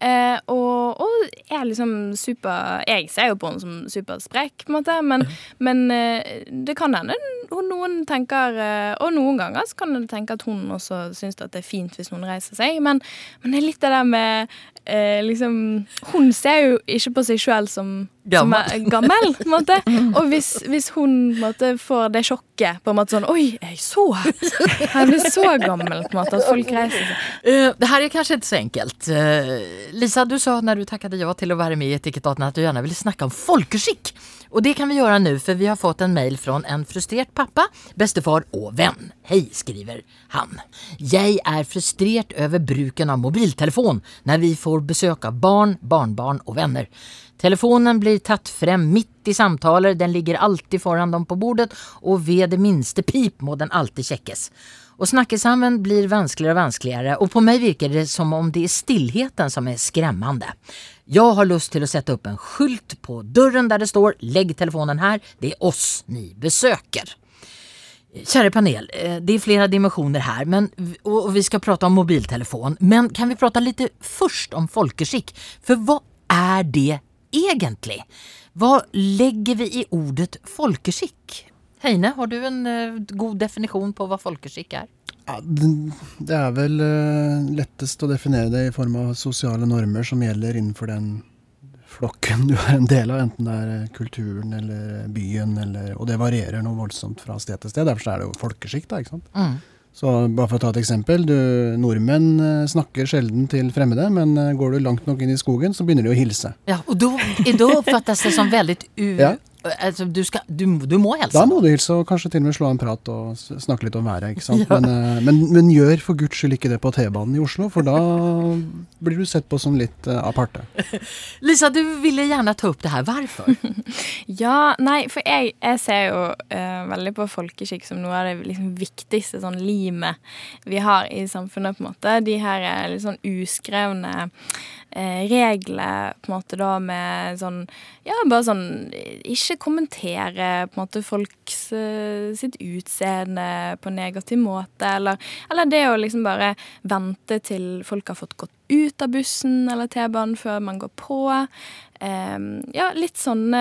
Eh, og, og, er liksom super Jeg ser jo på henne som supersprek, på en måte, men, men eh, det kan hende noen tenker eh, Og noen ganger så kan du tenke at hun også syns det er fint hvis noen reiser seg, men, men det er litt det der med eh, liksom Hun ser jo ikke på seg sjøl som, som gammel, på en måte. Og hvis, hvis hun måte, får det sjokket på en måte sånn Oi, jeg så Jeg blir så gammel, på en måte, at folk reiser seg. Uh, det her er kanskje ikke så enkelt. Uh, Lisa, du sa når du takket ja til å være med i Etikettaten at du gjerne ville snakke om folkeskikk. Og det kan vi gjøre nå, for vi har fått en mail fra en frustrert pappa, bestefar og venn. Hei, skriver han. Jeg er frustrert over bruken av mobiltelefon når vi får besøk av barn, barnbarn og venner. Telefonen blir tatt frem midt i samtaler, den ligger alltid foran dem på bordet, og ved det minste pip må den alltid sjekkes. Og snakkesammen blir vanskeligere og vanskeligere, og på meg virker det som om det er stillheten som er skremmende. Jeg har lyst til å sette opp en skylt på døren der det står “Lägg telefonen her, det er oss ni besøker'. Kära panel, eh, det er flere dimensioner her, men, og vi skal prate om mobiltelefon. Men kan vi prate litt først om folkeskikk? For hva er det egentlig? Hva lägger vi i ordet folkeskick? Heine, har du en uh, god definition på hva folkeskick er? Ja, det er vel uh, lettest å definere det i form av sosiale normer som gjelder innenfor den flokken du er en del av, enten det er eh, kulturen eller byen, eller, og det varierer noe voldsomt fra sted til sted. Derfor er det jo folkesjikt, da. ikke sant? Mm. Så bare for å ta et eksempel. Du, nordmenn snakker sjelden til fremmede, men går du langt nok inn i skogen, så begynner de å hilse. Ja, Og da oppfattes det som veldig u... Ja altså, du, skal, du, du, må hilse. Da må du hilse, og kanskje til og med slå en prat og snakke litt om været. ikke sant? Ja. Men, eh, men, men, gjør for guds skyld ikke det på T-banen i Oslo, for da blir du sett på som litt uh, aparte. Lisa, du ville gjerne ta opp det her. Hvorfor? ja, nei, for jeg, jeg ser jo uh, veldig på folkeskikk som noe av det liksom, viktigste sånn limet vi har i samfunnet, på en måte. De her litt sånn uskrevne eh, regler på en måte da med sånn Ja, bare sånn Ikke kommentere på en måte folks uh, sitt utseende på en negativ måte, eller, eller det å liksom bare vente til folk har fått gått ut av bussen eller T-banen før man går på. Ja, litt sånne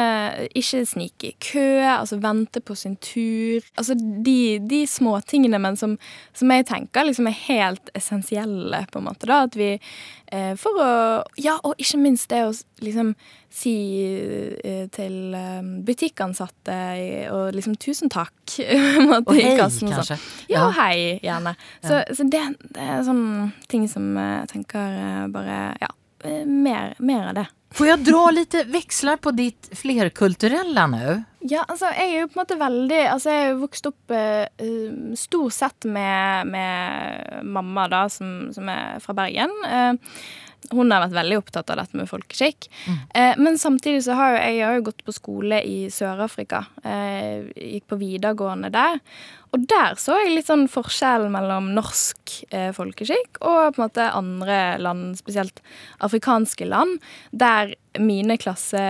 Ikke snike i kø, altså vente på sin tur. Altså de, de småtingene, men som, som, jeg tenker liksom er helt essensielle, på en måte. da, At vi uh, For å Ja, og ikke minst det å liksom si uh, til um, butikkansatte og liksom 'tusen takk'. og hei, kanskje. Ja, og hei, gjerne. Ja. Så, så det, det, er sånne ting som jeg tenker bare Ja, mer, mer av det. Får jeg dra litt veksler på ditt flerkulturelle nå? Ja, altså jeg er jo på en måte veldig Altså jeg er jo vokst opp uh, stort sett med, med mamma, da, som, som, er fra Bergen. Uh, hun har vært veldig opptatt av dette med folkeskikk. Mm. Eh, men samtidig så har jo jeg, jeg har jo gått på skole i Sør-Afrika. Eh, gikk på videregående der. Og der så jeg litt sånn forskjell mellom norsk eh, folkeskikk og på en måte andre land, spesielt afrikanske land, der mine klasse,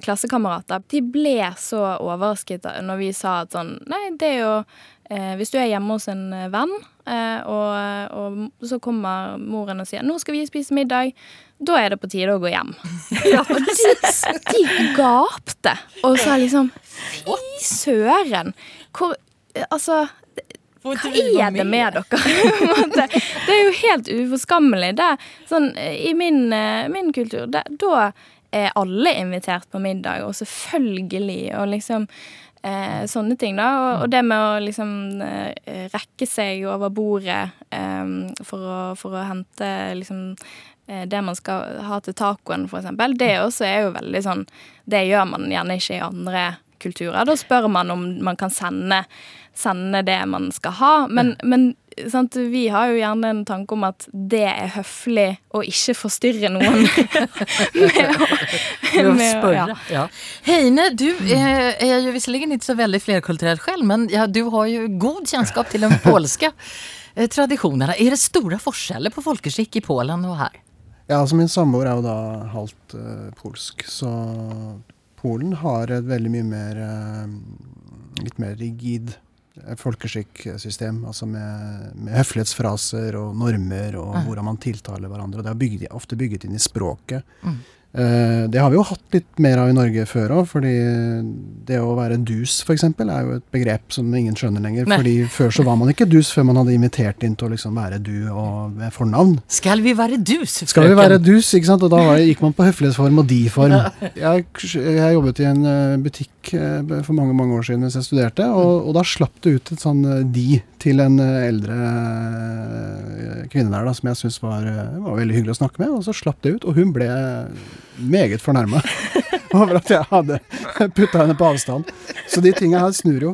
klassekamerater de ble så overrasket når vi sa at sånn Nei, det er jo eh, Hvis du er hjemme hos en venn, eh, og, og, så kommer moren og sier 'Nå skal vi spise middag', da er det på tide å gå hjem. Ja, og de, de gapte og sa liksom Fy søren! Hvor Altså hva er det med dere? det er jo helt uforskammelig. Det, sånn, I min, eh, min kultur, det, da er alle invitert på middag, og selvfølgelig, og liksom eh, Sånne ting, da. Og, og, det med å liksom eh, rekke seg over bordet eh, for, å, for, å, hente liksom eh, det man skal ha til tacoen, eksempel, det også er jo veldig sånn Det gjør man gjerne ikke i andre kulturer. Da spør man om man kan sende, sende det man skal ha. Men, men sant, vi har jo gjerne en tanke om at det er høflig å ikke forstyrre noen med å, Med å spørre. ja. Ja. Heine, du er, er jo visserligen ikke så veldig flerkulturell selv, men ja, du har jo god kjennskap til de polske eh, tradisjonene. Er det store forskjeller på folkeskikk i Polen og her? Ja, altså Min samboer er jo da halvt uh, polsk, så Polen har et veldig mye mer uh, Litt mer rigid eh, folkeskikksystem. Altså med, med høflighetsfraser og normer og mm. hvordan man tiltaler hverandre. Og det er bygget, ofte bygget inn i språket. Mm. Uh, det har vi jo hatt litt mer av i Norge før òg, fordi det å være dus f.eks. er jo et begrep som ingen skjønner lenger. Nei. fordi før så var man ikke dus før man hadde invitert inn til å liksom være du og med fornavn. Skal vi være dus, Skal vi være dus, ikke sant? Og da gikk man på høflighetsform og de-form. Jeg, jeg jobbet i en eh, butikk eh, for mange mange år siden mens jeg studerte, og, og da slapp det ut et sånn eh, de til en eh, eldre kvinne der da, som jeg syntes var, var veldig hyggelig å snakke med, og så slapp det ut, og hun ble meget fornærma over at jeg hadde putta henne på avstand. Så de tinga her snur jo.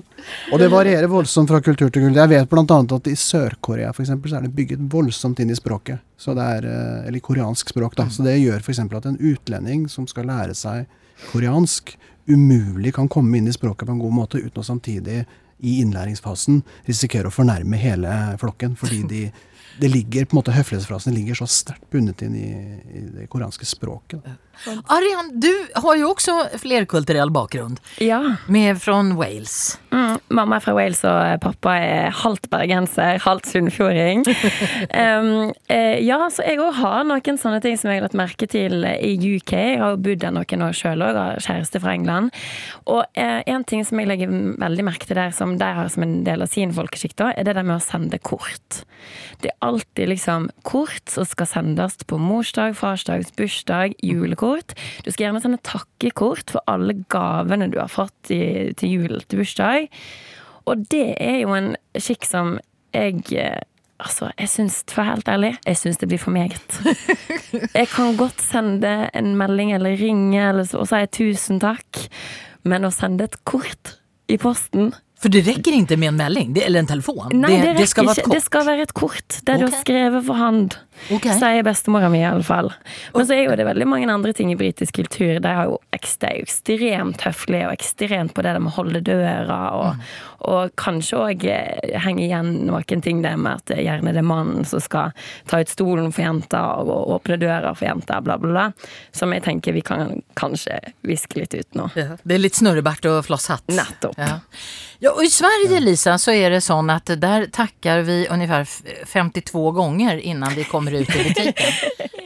Og det varierer voldsomt fra kultur til kultur. Jeg vet bl.a. at i Sør-Korea for eksempel, så er det bygget voldsomt inn i språket. Så det er, eller koreansk språk, da. Så det gjør f.eks. at en utlending som skal lære seg koreansk, umulig kan komme inn i språket på en god måte uten å samtidig i innlæringsfasen risikere å fornærme hele flokken. Fordi de, det ligger, på en måte høflighetsfrasen ligger så sterkt bundet inn i, i det koreanske språket. Da. Arian, du har jo også flerkulturell bakgrunn, Ja. med fra Wales. Mm, mamma er fra Wales, og pappa er halvt bergenser, halvt sunnfjording. um, eh, ja, så jeg òg har noen sånne ting som jeg har lagt merke til i UK. Jeg har bodd der noen år sjøl òg, har kjæreste fra England. Og eh, en ting som jeg legger veldig merke til der, som de har som en del av sin folkeskikk, er det der med å sende kort. Det er alltid liksom kort som skal sendes på morsdag, farsdag, bursdag, julekort. Du skal gjerne sende takkekort for alle gavene du har fått i, til jul til bursdag. Og det er jo en skikk som jeg eh, Altså, jeg syns, for helt ærlig, jeg syns det blir for meget. Jeg kan godt sende en melding eller ringe eller så, og si tusen takk, men å sende et kort i posten For det rekker ikke med en melding, det, eller en telefon. Nei, det, det, ska vara ett ikke. kort. Det skal være et kort der du Ok. har skrevet for hand. Ok. Sier bestemora mi, iallfall. Men så er jo det veldig mange andre ting i britisk kultur. De er jo ekstremt høflige og ekstremt på det der med å holde døra, og, og kanskje òg henger igjen noen ting der med at gjerne det er mannen som skal ta ut stolen for jenta og, og åpne døra for jenta, bla, bla, bla. Som jeg tenker vi kan kanskje viske litt ut nå. Ja, det er litt snurrebart og flosshatt. Nettopp. Ja. Ja, og I Sverige, Lisa, så er det sånn at der takker vi omtrent 52 ganger innan vi kommer ut i butikken.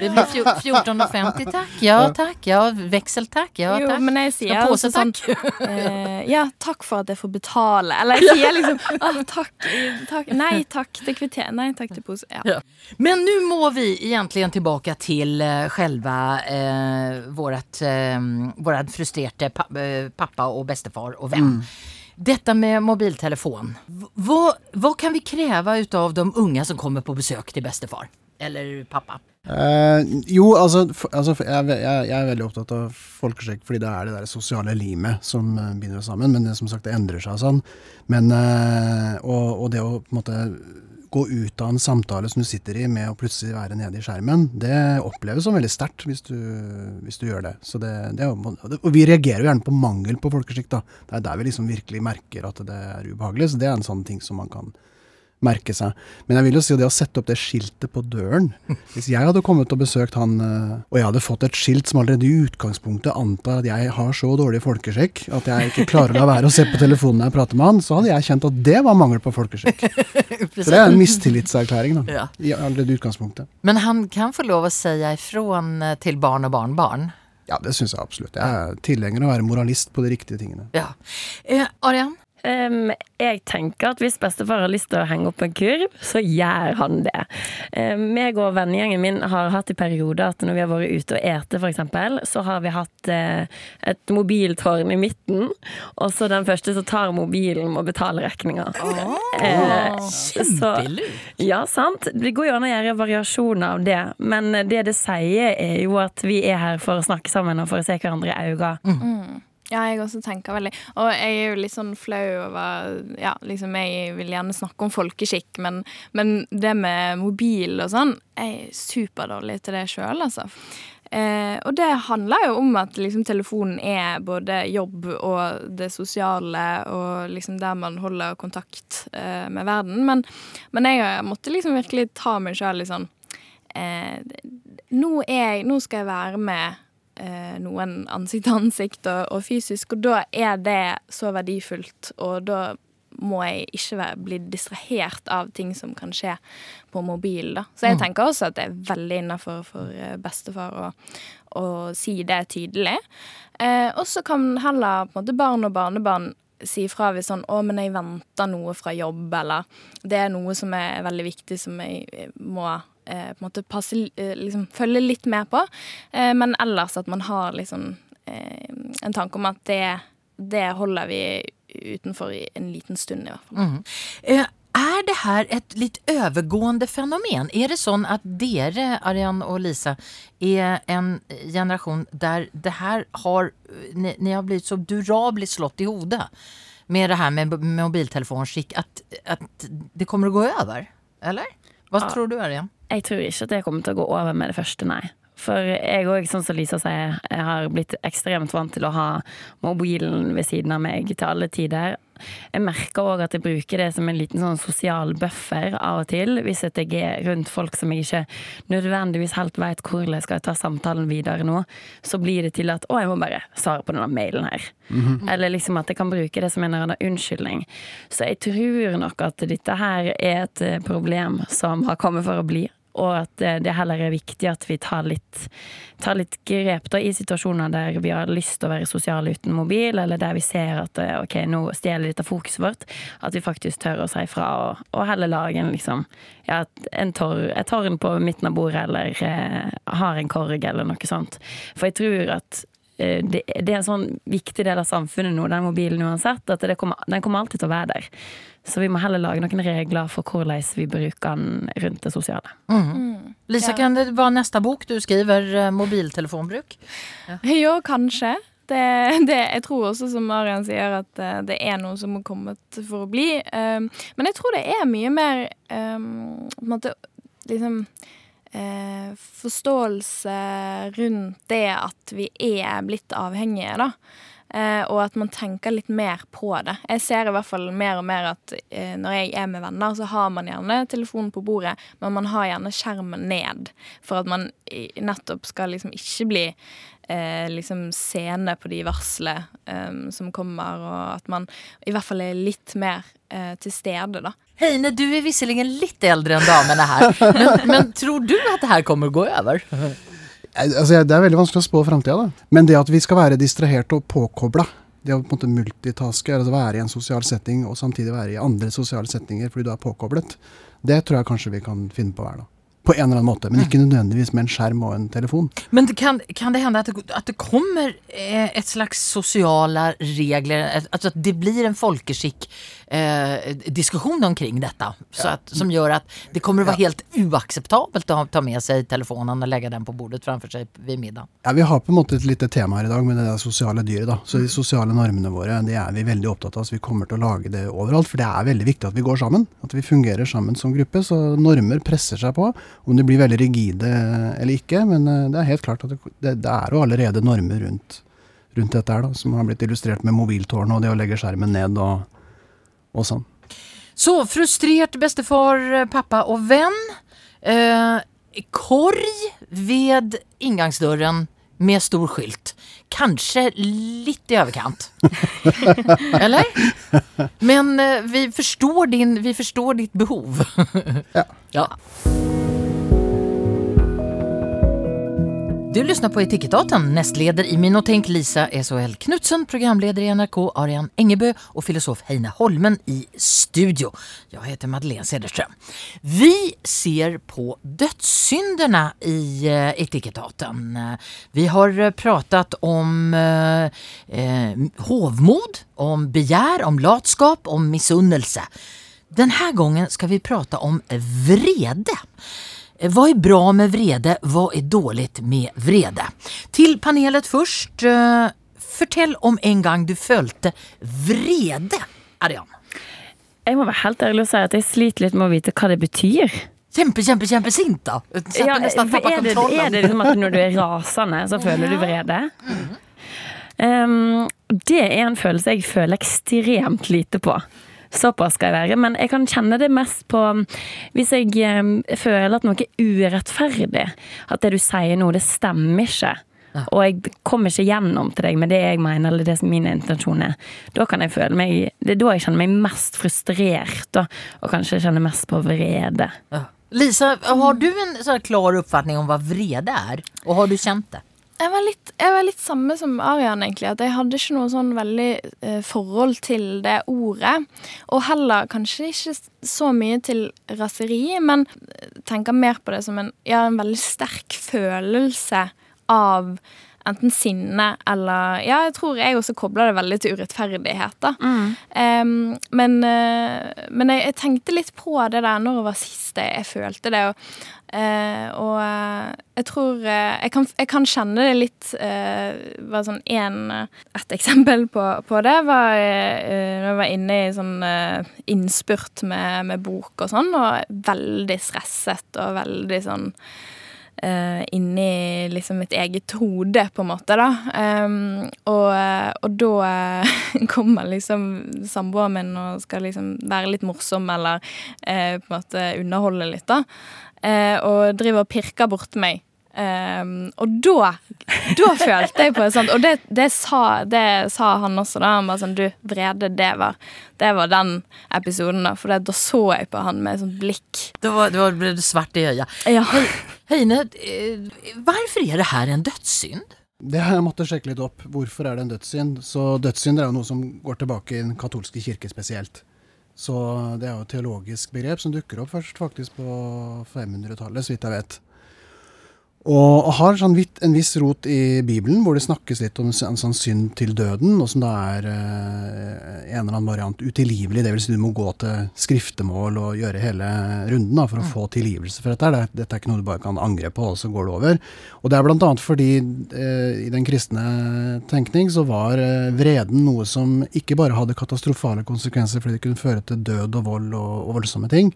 Det blir 14,50 takk, ja takk, ja veksel takk, ja Jo, men jeg sier Ja, påse, altså sånn eh, Ja, takk for at jeg får betale. Eller jeg sier liksom ah, takk, takk Nei takk til kvitter. Nei takk til pose. Ja. Ja. Men nå må vi egentlig tilbake til selve själva eh, vårat, eh, frustrerte pa eh, pappa og bästefar och vän. Detta med mobiltelefon. Hva, vad, vad kan vi kreve av de unga som kommer på besøk til bästefar? Eller pappa? Eh, jo, altså, f altså jeg, jeg, jeg er veldig opptatt av folkeskikk fordi det er det der sosiale limet som eh, binder oss sammen. Men det som sagt, det endrer seg sånn. Men, eh, og, og det å på en måte gå ut av en samtale som du sitter i med å plutselig være nede i skjermen, det oppleves som veldig sterkt hvis, hvis du gjør det. Det, det er, og vi reagerer jo gjerne på mangel på folkeskikk. da. Det er der vi liksom virkelig merker at det er ubehagelig. Så det er en sånn ting som man kan merke seg. Men jeg vil jo si det å sette opp det skiltet på døren Hvis jeg hadde kommet og besøkt han, eh, og jeg hadde fått et skilt som allerede i utgangspunktet antar at jeg har så dårlig folkeskikk at jeg ikke klarer å la være å se på telefonen når jeg prater med han, så hadde jeg kjent at det var mangel på folkeskikk. Så det er en mistillitserklæring, da. I allerede utgangspunktet. Men han kan få lov å si ifrån eh, til barn og barnebarn? Ja, det syns jeg absolutt. Jeg er tilhenger av å være moralist på de riktige tingene. Ja. Eh, Arian, Um, jeg tenker at hvis bestefar har lyst til å henge opp en kurv, så gjør han det. Um, meg og vennegjengen min har hatt i perioder at når vi har vært ute og ete, f.eks., så har vi hatt uh, et mobiltårn i midten, og så den første som tar mobilen, må betale regninga. Oh, uh, Kjempelurt. Ja, sant. Det går jo an å gjøre variasjoner av det, men det det sier, er jo at vi er her for å snakke sammen og for å se hverandre i øynene. Mm. Ja, jeg også tenker veldig Og jeg er jo litt sånn flau over Ja, liksom, jeg vil gjerne snakke om folkeskikk, men, men det med mobil og sånn Jeg er superdårlig til det sjøl, altså. Eh, og det handler jo om at liksom, telefonen er både jobb og det sosiale, og liksom der man holder kontakt eh, med verden. Men, men, jeg måtte liksom virkelig ta meg sjøl litt sånn eh, nå, jeg, nå skal jeg være med noen ansikt til ansikt og, og, fysisk, og da er det så verdifullt, og da må jeg ikke være, bli distrahert av ting som kan skje på mobil. Da. Så jeg mm. tenker også at det er veldig innafor for eh, bestefar å, å, si det tydelig. Eh, og så kan heller måte barn og barnebarn si fra hvis sånn 'Å, men jeg venter noe fra jobb', eller 'Det er noe som er veldig viktig, som jeg må eh, på en måte passe, eh, liksom, følge litt med på. Eh, men ellers at man har liksom eh, en tanke om at det, det, holder vi utenfor i en liten stund, i hvert fall. Mm. Eh, er det her et litt overgående fenomen? Er det sånn at dere, Arian og Lisa, er en generasjon der det her har Ni, ni har blitt så durabelig slått i hodet med det her med mobiltelefonskikk at, at det kommer å gå over? Eller? Hva ja. tror du, Arian? Jeg tror ikke at det kommer til å gå over med det første, nei. For jeg òg, sånn som Lisa sier, jeg har blitt ekstremt vant til å ha mobilen ved siden av meg til alle tider. Jeg merker òg at jeg bruker det som en liten sånn sosial buffer av og til. Hvis jeg er rundt folk som jeg ikke nødvendigvis helt vet hvordan jeg skal ta samtalen videre nå, så blir det til at å, jeg må bare svare på denne mailen her. Mm -hmm. Eller liksom at jeg kan bruke det som en eller annen unnskyldning. Så jeg tror nok at dette her er et problem som har kommet for å bli og at det heller er viktig at vi tar litt, tar litt grep da, i situasjoner der vi har lyst til å være sosiale uten mobil, eller der vi ser at eh, ok, nå stjeler av fokuset vårt. At vi faktisk tør å si fra, og, og heller lage en liksom ja, en tor, et tårn på midten av bordet, eller eh, har en korg, eller noe sånt. For jeg tror at det, det, er en sånn viktig del av samfunnet nå, den mobilen uansett, at kommer, den kommer alltid til å være der. Så vi må heller lage noen regler for hvordan vi bruker den rundt det sosiale. Mm. Mm. Lisa, ja. kan det være neste bok du skriver eh, mobiltelefonbruk? Ja, ja kanskje. Det, det, jeg tror også, som Marian sier, at eh, det er noe som har kommet for å bli. Um, men jeg tror det er mye mer um, på en måte liksom Forståelse rundt det at vi er blitt avhengige, da. Eh, og at man tenker litt mer på det. Jeg ser i hvert fall mer og mer at eh, når jeg er med venner, så har man gjerne telefonen på bordet, men man har gjerne skjermen ned. For at man nettopp skal liksom ikke bli eh, liksom seende på de varslene eh, som kommer, og at man i hvert fall er litt mer eh, til stede, da. Heine, du er visserligen litt eldre enn damene her, men, men tror du at det her kommer å gå over? Altså, det er veldig vanskelig å spå framtida, da. Men det at vi skal være distraherte og påkobla, det å på en måte multitaske, altså være i en sosial setting og samtidig være i andre sosiale settinger fordi du er påkoblet, det tror jeg kanskje vi kan finne på hver dag. På en eller annen måte, men ikke nødvendigvis med en skjerm og en telefon. Men kan, kan det hende at det, at det kommer eh, et slags sosiale regler, at det blir en folkeskikk eh, diskusjon omkring dette. Så att, som gjør at det kommer å være helt uakseptabelt å ta med seg telefonen og legge den på bordet framfor seg ved middag. Ja, Vi har på en måte et lite tema her i dag med det der sosiale dyret. da. Så De sosiale normene våre det er vi veldig opptatt av. så Vi kommer til å lage det overalt. For det er veldig viktig at vi går sammen. At vi fungerer sammen som gruppe. Så normer presser seg på. Om de blir veldig rigide eller ikke. Men eh, det er helt klart at det, det er jo allerede normer rundt, rundt dette her da, som har blitt illustrert med mobiltårnet og det å legge skjermen ned. og og sånn. Så frustrert bestefar, pappa og venn. Eh, korg ved inngangsdøren med stor skylt. Kanskje litt i overkant. Eller? Men eh, vi, forstår din, vi forstår ditt behov. ja. ja. Du lyssnar på Etikettaten. Nästleder i Min Lisa S.O.L. Knutsen, programledare i NRK Arian Engebø och filosof Heine Holmen i studio. Jag heter Madeleine Cederström. Vi ser på dödssynderna i eh, Etikettaten. Vi har eh, pratat om eh, eh, hovmod, om begär, om latskap, om missunnelse. Den här gången ska vi prata om vrede. Vad är bra med vrede? Vad är dåligt med vrede? Til panelet först. eh, Fortell om en gang du følte vrede, Arian. Jeg må være helt ærlig og si at jeg sliter litt med å vite hva det betyr. Kjempe, kjempe, kjempesint, da. Ja, er, det, er det liksom at når du er rasende, så føler du vrede? Um, det er en følelse jeg føler ekstremt lite på. Såpass skal jeg være. Men jeg kan kjenne det mest på hvis jeg um, føler at noe er urettferdig. At det du sier nå, det stemmer ikke. Og jeg kommer ikke gjennom til deg med det jeg mener, eller det som min intensjon er. Da kan jeg føle meg Det er da jeg kjenner meg mest frustrert, og, og kanskje kjenner mest på vrede. Ja. Lisa, har du en sånn klar oppfatning om hva vrede er? Og har du kjent det? Jeg var, litt, jeg var litt samme som Arian, egentlig. At jeg hadde ikke noe sånn veldig eh, forhold til det ordet. Og heller kanskje ikke så mye til raseri, men tenker mer på det som en, ja, en veldig sterk følelse av enten sinne eller Ja, jeg tror jeg også kobla det veldig til urettferdighet, da. Em, men uh, men jeg, jeg tenkte litt på det der når det var sist jeg, jeg følte det. Og, uh, og uh, jeg tror jeg, kan, jeg kan kjenne det litt Bare sånn en, Et eksempel på, på det var uh, jeg var inne i sånn innspurt med, med bok og sånn, og veldig stresset og veldig sånn eh, inni liksom mitt eget hode, på en måte, da. Um, og, eh, og da eh, kommer liksom samboeren min og skal liksom være litt morsom eller eh, på en måte underholde litt, da. Eh, og driver og pirker borti meg. Um, og da Da følte jeg på det. Sant? Og det, det, sa, det sa han også, da. Han bare sånn Du, Vrede, det var, det var den episoden, da. For det, da så jeg på han med et sånt blikk. Var, ble det svart i øya. Ja. Heine, eh, hvorfor er det her en dødssynd? Det har jeg måttet sjekke litt opp. Hvorfor er det en dødssynd? Så dødssynder er jo noe som går tilbake i den katolske kirke spesielt. Så det er jo et teologisk begrep som dukker opp først faktisk på 500-tallet, så vidt jeg vet. Og, har sånn vidt, en viss rot i Bibelen, hvor det snakkes litt om en sånn synd til døden, og som da er eh, en eller annen variant utilgivelig. Det vil si du må gå til skriftemål og gjøre hele runden da, for å få tilgivelse for dette. Det, dette er ikke noe du bare kan angre på, og så går det over. Og det er bl.a. fordi eh, i den kristne tenkning så var eh, vreden noe som ikke bare hadde katastrofale konsekvenser fordi det kunne føre til død og vold og, og voldsomme ting,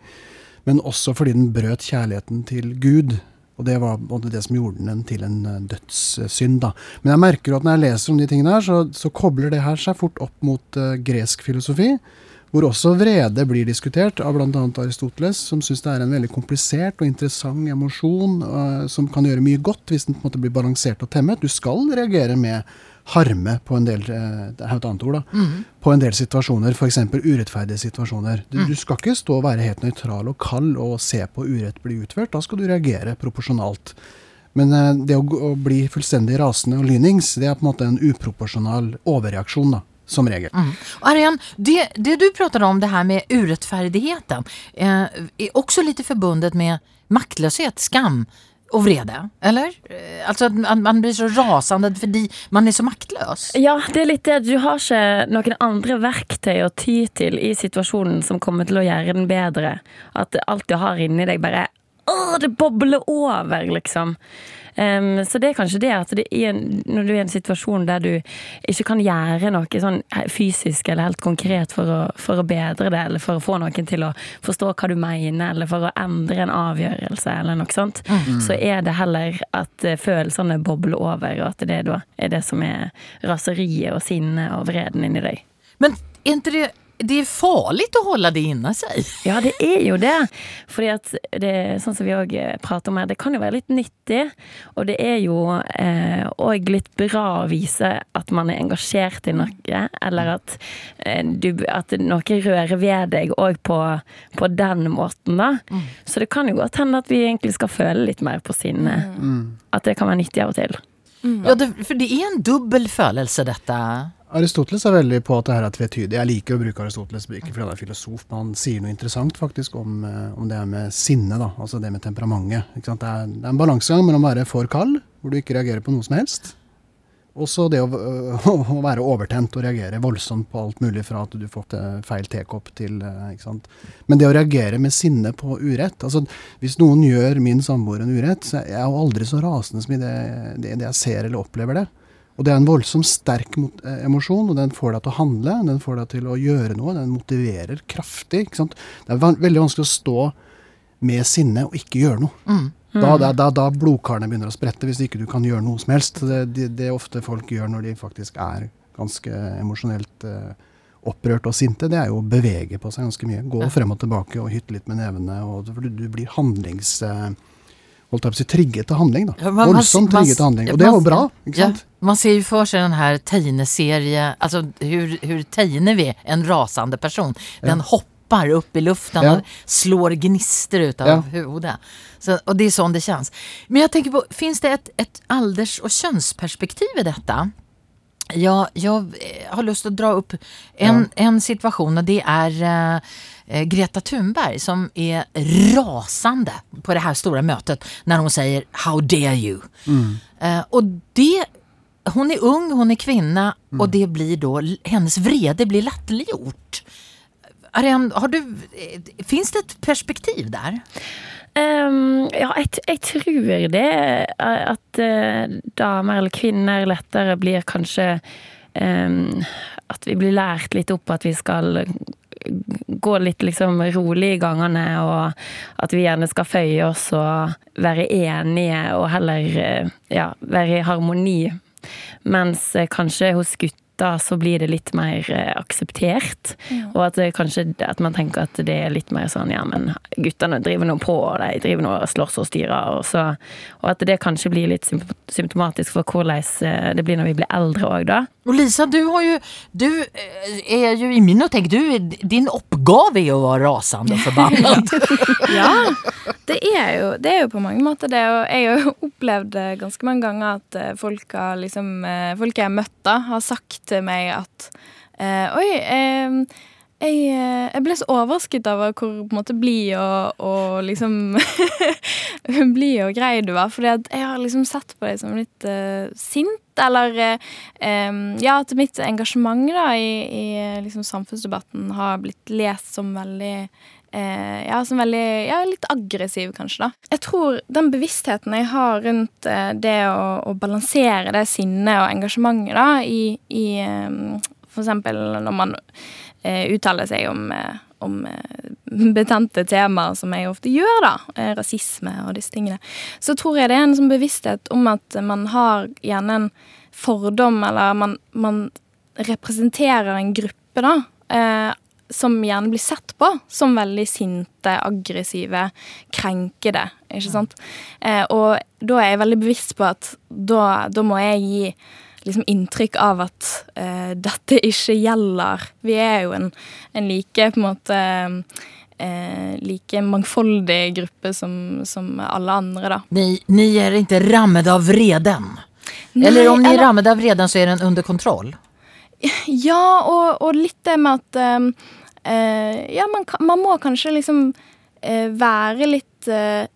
men også fordi den brøt kjærligheten til Gud. Og det var det som gjorde den til en eh, dødssynd. da. Men jeg merker at når jeg leser om de tingene her, så, så kobler det her seg fort opp mot uh, gresk filosofi. Hvor også vrede blir diskutert av bl.a. Aristoteles, som syns det er en veldig komplisert og interessant emosjon uh, som kan gjøre mye godt hvis den på en måte blir balansert og temmet. Du skal reagere med harme på en del eh, det er et annet ord da, på en del situasjoner, f.eks. urettferdige situasjoner. Du, du skal ikke stå og være helt nøytral og kald og se på urett bli utført. Da skal du reagere proporsjonalt. Men eh, det å, å bli fullstendig rasende og lynings, det er på en måte en uproporsjonal overreaksjon, da. Som regel. Arian, det, det du pratade om, det här med urettferdigheten, eh, er også litt förbundet med maktløshet, skam och vrede, eller? Altså at man, blir så rasende fordi man er så maktløs. Ja, det er litt det du har ikke noen andre verktøy å ty til i situasjonen som kommer til å gjøre den bedre. At alt du har inni deg bare Åh, det bobler over, liksom. Um, så det er kanskje det at det er en, når du er i en situasjon der du ikke kan gjøre noe sånn fysisk eller helt konkret for å, for å bedre det, eller for å få noen til å forstå hva du mener, eller for å endre en avgjørelse, eller noe sånt, så er det heller at eh, følelsene bobler over, og at det da er det som er raseriet og sinnet og vreden inni deg. Men det det er farlig å holde det inni seg. Ja, det er jo det. Fordi at det, sånn som vi òg prater om her, det kan jo være litt nyttig. Og det er jo òg eh, litt bra å vise at man er engasjert i noe, eller at, eh, du, at noe rører ved deg òg på, på, den måten, da. Mm. Så det kan jo godt hende at vi egentlig skal føle litt mer på sinnet. Mm. At det kan være nyttig av og til. Mm. Ja, det, for det er en dobbel følelse, dette. Aristoteles er veldig på at det her er tvetydig. Jeg liker å bruke Aristoteles ikke fordi han er filosof, men han sier noe interessant faktisk om, eh, om det med sinne, da, altså det med temperamentet. Det er, det, er, en balansegang mellom å være for kald, hvor du ikke reagerer på noe som helst, og så det å, å, å, være overtent og reagere voldsomt på alt mulig fra at du får feil tekopp til eh, ikke sant? Men det å reagere med sinne på urett altså Hvis noen gjør min samboer en urett, så er jeg jo aldri så rasende som i det, det, det jeg ser eller opplever det. Og det er en voldsomt sterk eh, emosjon, og den får deg til å handle, den får deg til å gjøre noe, den motiverer kraftig. ikke sant? Det er veldig vanskelig å stå med sinne og ikke gjøre noe. Mm. Da, da, da, da blodkarene begynner å sprette, hvis ikke du kan gjøre noe som helst. Det, det, det ofte folk gjør når de faktisk er ganske emosjonelt eh, opprørt og sinte, det er jo å bevege på seg ganske mye. Gå frem og tilbake og hytte litt med nevene. Og, du, du blir handlings... Uh, holdt jeg på å si, trigget til handling. da. Voldsomt trigget til handling. Og det er jo bra. ikke sant? Ja, man ser jo for seg den her tegneserie Altså hvordan tegner vi en rasende person? Den ja. hopper opp i luften og slår gnister ut av ja. hodet. Så, og det er sånn det kjennes. Men jeg tenker på, fins det et, et alders- og kjønnsperspektiv i dette? Ja, jeg har lyst til å dra opp en, en situasjon, og det er uh, Eh, Greta Thunberg som är rasande på det här stora mötet när hon säger “How dare you?” mm. Eh, och det, hon är ung, hon är kvinna mm. och det blir då, hennes vrede blir latterliggjort. har du, eh, finns det et perspektiv der? Um, ja, jeg, jeg, tror det. At uh, damer eller kvinner lettere blir kanskje um, At vi blir lært litt opp at vi skal gå litt liksom rolig i gangene, og at vi gjerne skal føye oss og være enige og heller eh, ja, være i harmoni. Mens eh, kanskje hos gutter da så blir det litt mer eh, akseptert. Ja. Og at, kanskje, at man tenker at det er litt mer sånn ja, men guttene driver nå på, og de driver nå og slåss og styrer. Og, så, og at det kanskje blir litt symptomatisk for hvordan eh, det blir når vi blir eldre òg, da. Og Lisa, du har jo Du eh, er jo i min opptenk du, Din oppgave er å være rasende og forbannet. ja, det er, jo, det er jo på mange måter det. Og jeg har jo opplevd ganske mange ganger at folk, har liksom, folk jeg har møtt, har sagt til meg at Oi, uh, jeg, eh, jeg, ble så overrasket over hvor på en blid og, og liksom Blid og grei du var. Fordi jeg har liksom sett på deg som litt uh, sint. Eller um, ja, at mitt engasjement da i, i liksom samfunnsdebatten har blitt lest som veldig eh, ja, som veldig ja, litt aggressiv, kanskje, da. Jeg tror den bevisstheten jeg har rundt eh, det å, å, balansere det sinnet og engasjementet, da, i, i eh, For eksempel når man eh, uttaler seg om, eh, om eh, betente temaer, som jeg ofte gjør, da, rasisme og disse tingene, så tror jeg det er en sånn bevissthet om at man har gjerne en fordom, eller man, man representerer en gruppe, da, som gjerne blir sett på som veldig sinte, aggressive, krenkede. Ikke sant? Eh, og da er jeg veldig bevisst på at da, da må jeg gi liksom inntrykk av at eh, dette ikke gjelder. Vi er jo en, en like på en måte eh, like mangfoldig gruppe som, som, alle andre, da. Ni, ni er ikke rammet av vreden? Eller om ni er rammet av vreden, så er den under kontroll? Ja, og, og litt det med at um, uh, Ja, man, man, må kanskje liksom eh, være litt uh,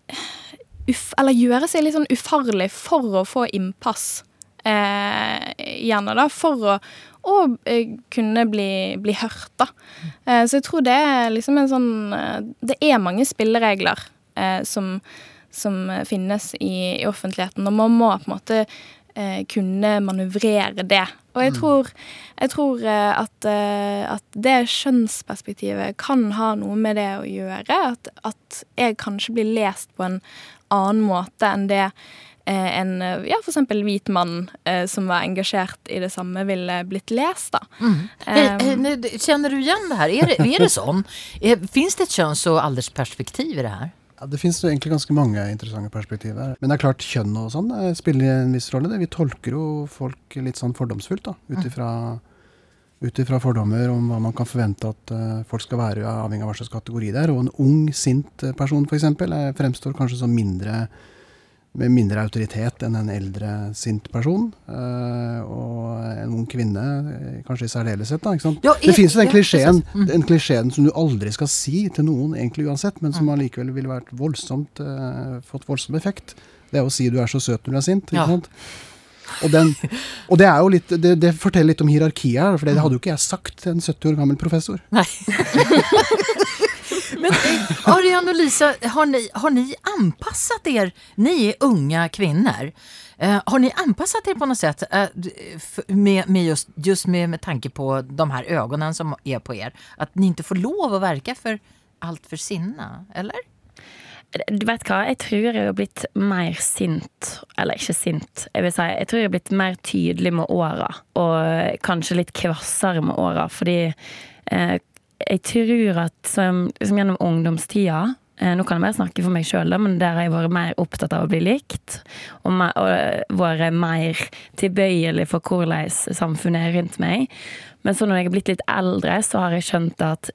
uff, Eller gjøre seg litt sånn ufarlig for å få innpass. gjerne, da. For å, å kunne bli, bli, hørt, da. så jeg tror det er liksom en sånn Det er mange spilleregler som, som finnes i, i offentligheten, og man må på en måte eh, kunne manøvrere det. Og jeg mm. tror, jeg tror eh, at, eh, at, det skjønnsperspektivet kan ha noe med det å gjøre. At, at, jeg kanskje blir lest på en annen måte enn det eh, en eh, ja, for eksempel hvit mann eh, som var engasjert i det samme, ville blitt lest. da. Mm. Um, Kjenner du igjen det her? Er det, er det sånn? Fins Finns det et kjønns- og aldersperspektiv i det her? Ja, det finnes egentlig ganske mange interessante perspektiver. Men det er klart kjønn og sånn eh, spiller en viss rolle. Det. Vi tolker jo folk litt sånn fordomsfullt, da. Ut ifra ut ifra fordommer om hva man kan forvente at uh, folk skal være, avhengig av hva slags kategori det er. Og en ung, sint eh, person f.eks. fremstår kanskje som mindre med mindre autoritet enn en eldre, sint person. Uh, og en ung kvinne eh, kanskje i særdeleshet. Da? Ja, det fins jo den klisjeen, ja, Mm. den klisjeen som du aldri skal si til noen, egentlig uansett, men som allikevel ville vært voldsomt, uh, fått voldsom effekt. Det er å si du er så søt når du er sint. ikke Ja. sant? Og, den, og det er jo litt, det, det forteller litt om hierarkiet her, for det hadde jo ikke jeg sagt til en 70 år gammel professor. Nei. Men Arian Ariane och Lisa, har ni, har ni anpassat er? Ni är unga kvinner. Eh, har ni anpassat er på något sätt eh, med, med just, just med, med tanke på de här ögonen som är på er? Att ni inte får lov att verka för allt för sinna, eller? Du vet hva, jeg tror jeg har blitt mer sint, eller ikke sint, jeg vil si, jeg tror jeg har blitt mer tydelig med åra, og kanskje litt kvassere med åra, fordi eh, jeg tror at som, som gjennom ungdomstida, eh, nå kan jeg bare snakke for meg sjøl, men der har jeg vært mer opptatt av å bli likt, og, mer, og eh, vært mer tilbøyelig for hvordan samfunnet er rundt meg. Men så når jeg har blitt litt eldre, så har jeg skjønt at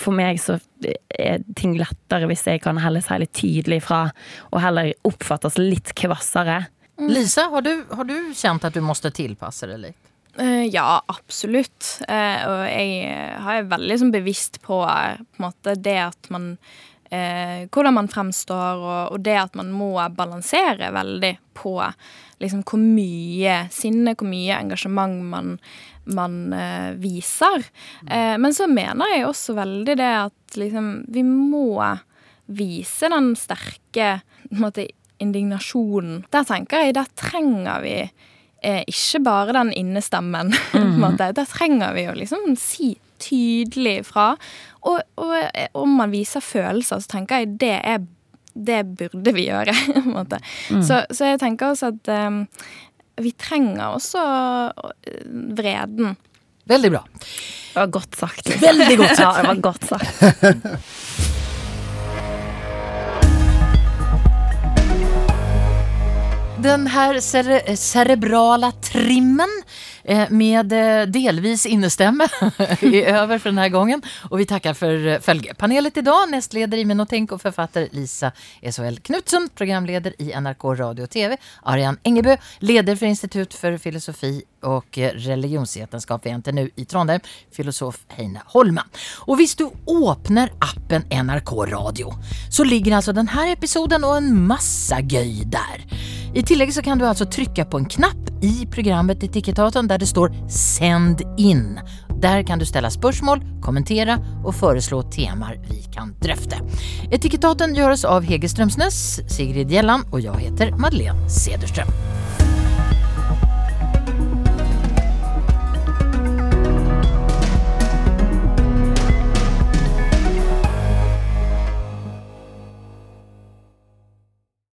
for meg så er ting lettere hvis jeg kan heller si litt tydelig fra, og heller oppfattes litt kvassere. Lisa, har du, har du kjent at du måtte tilpasse deg litt? Eh, ja, absolutt. Eh, og jeg har er veldig sånn bevisst på, eh, på en måte, det at man eh, Hvordan man fremstår, og, og det at man må balansere veldig på liksom hvor mye sinne, hvor mye engasjement man, man eh, viser. Eh, men så mener jeg også veldig det at liksom Vi må vise den sterke måte, indignasjonen. Der tenker jeg, der trenger vi eh, ikke bare den innestemmen. Mm -hmm. Der trenger vi å liksom si tydelig fra. Og, og om man viser følelser, så tenker jeg det er det burde vi gjøre. på en måte. Så, så jeg tenker også at um, vi trenger også eh, vreden. Veldig bra. Det var godt sagt. Liksom. Veldig godt sagt. Ja, det var godt sagt. Den her cere cerebrala trimmen med eh, delvis innestämme är över för den här gången. Och vi tackar för eh, följepanelet idag. Nästledare i Minotenk och författare Lisa SHL Knutsson, programledare i NRK Radio och TV. Arian Engebø, leder för Institut för filosofi och eh, religionsvetenskap vid NTNU i Trondheim, filosof Heine Holman. Och hvis du åpner appen NRK Radio så ligger alltså den här episoden och en massa göj där. I tillegg så kan du altså trycka på en knapp i programmet i Etikettaten der det står Send in”. Der kan du stille spørsmål, kommentere og foreslå temaer vi kan drøfte. Etikettaten gjøres av Hege Strømsnes, Sigrid Gjelland og jeg heter Madeleine Cederström.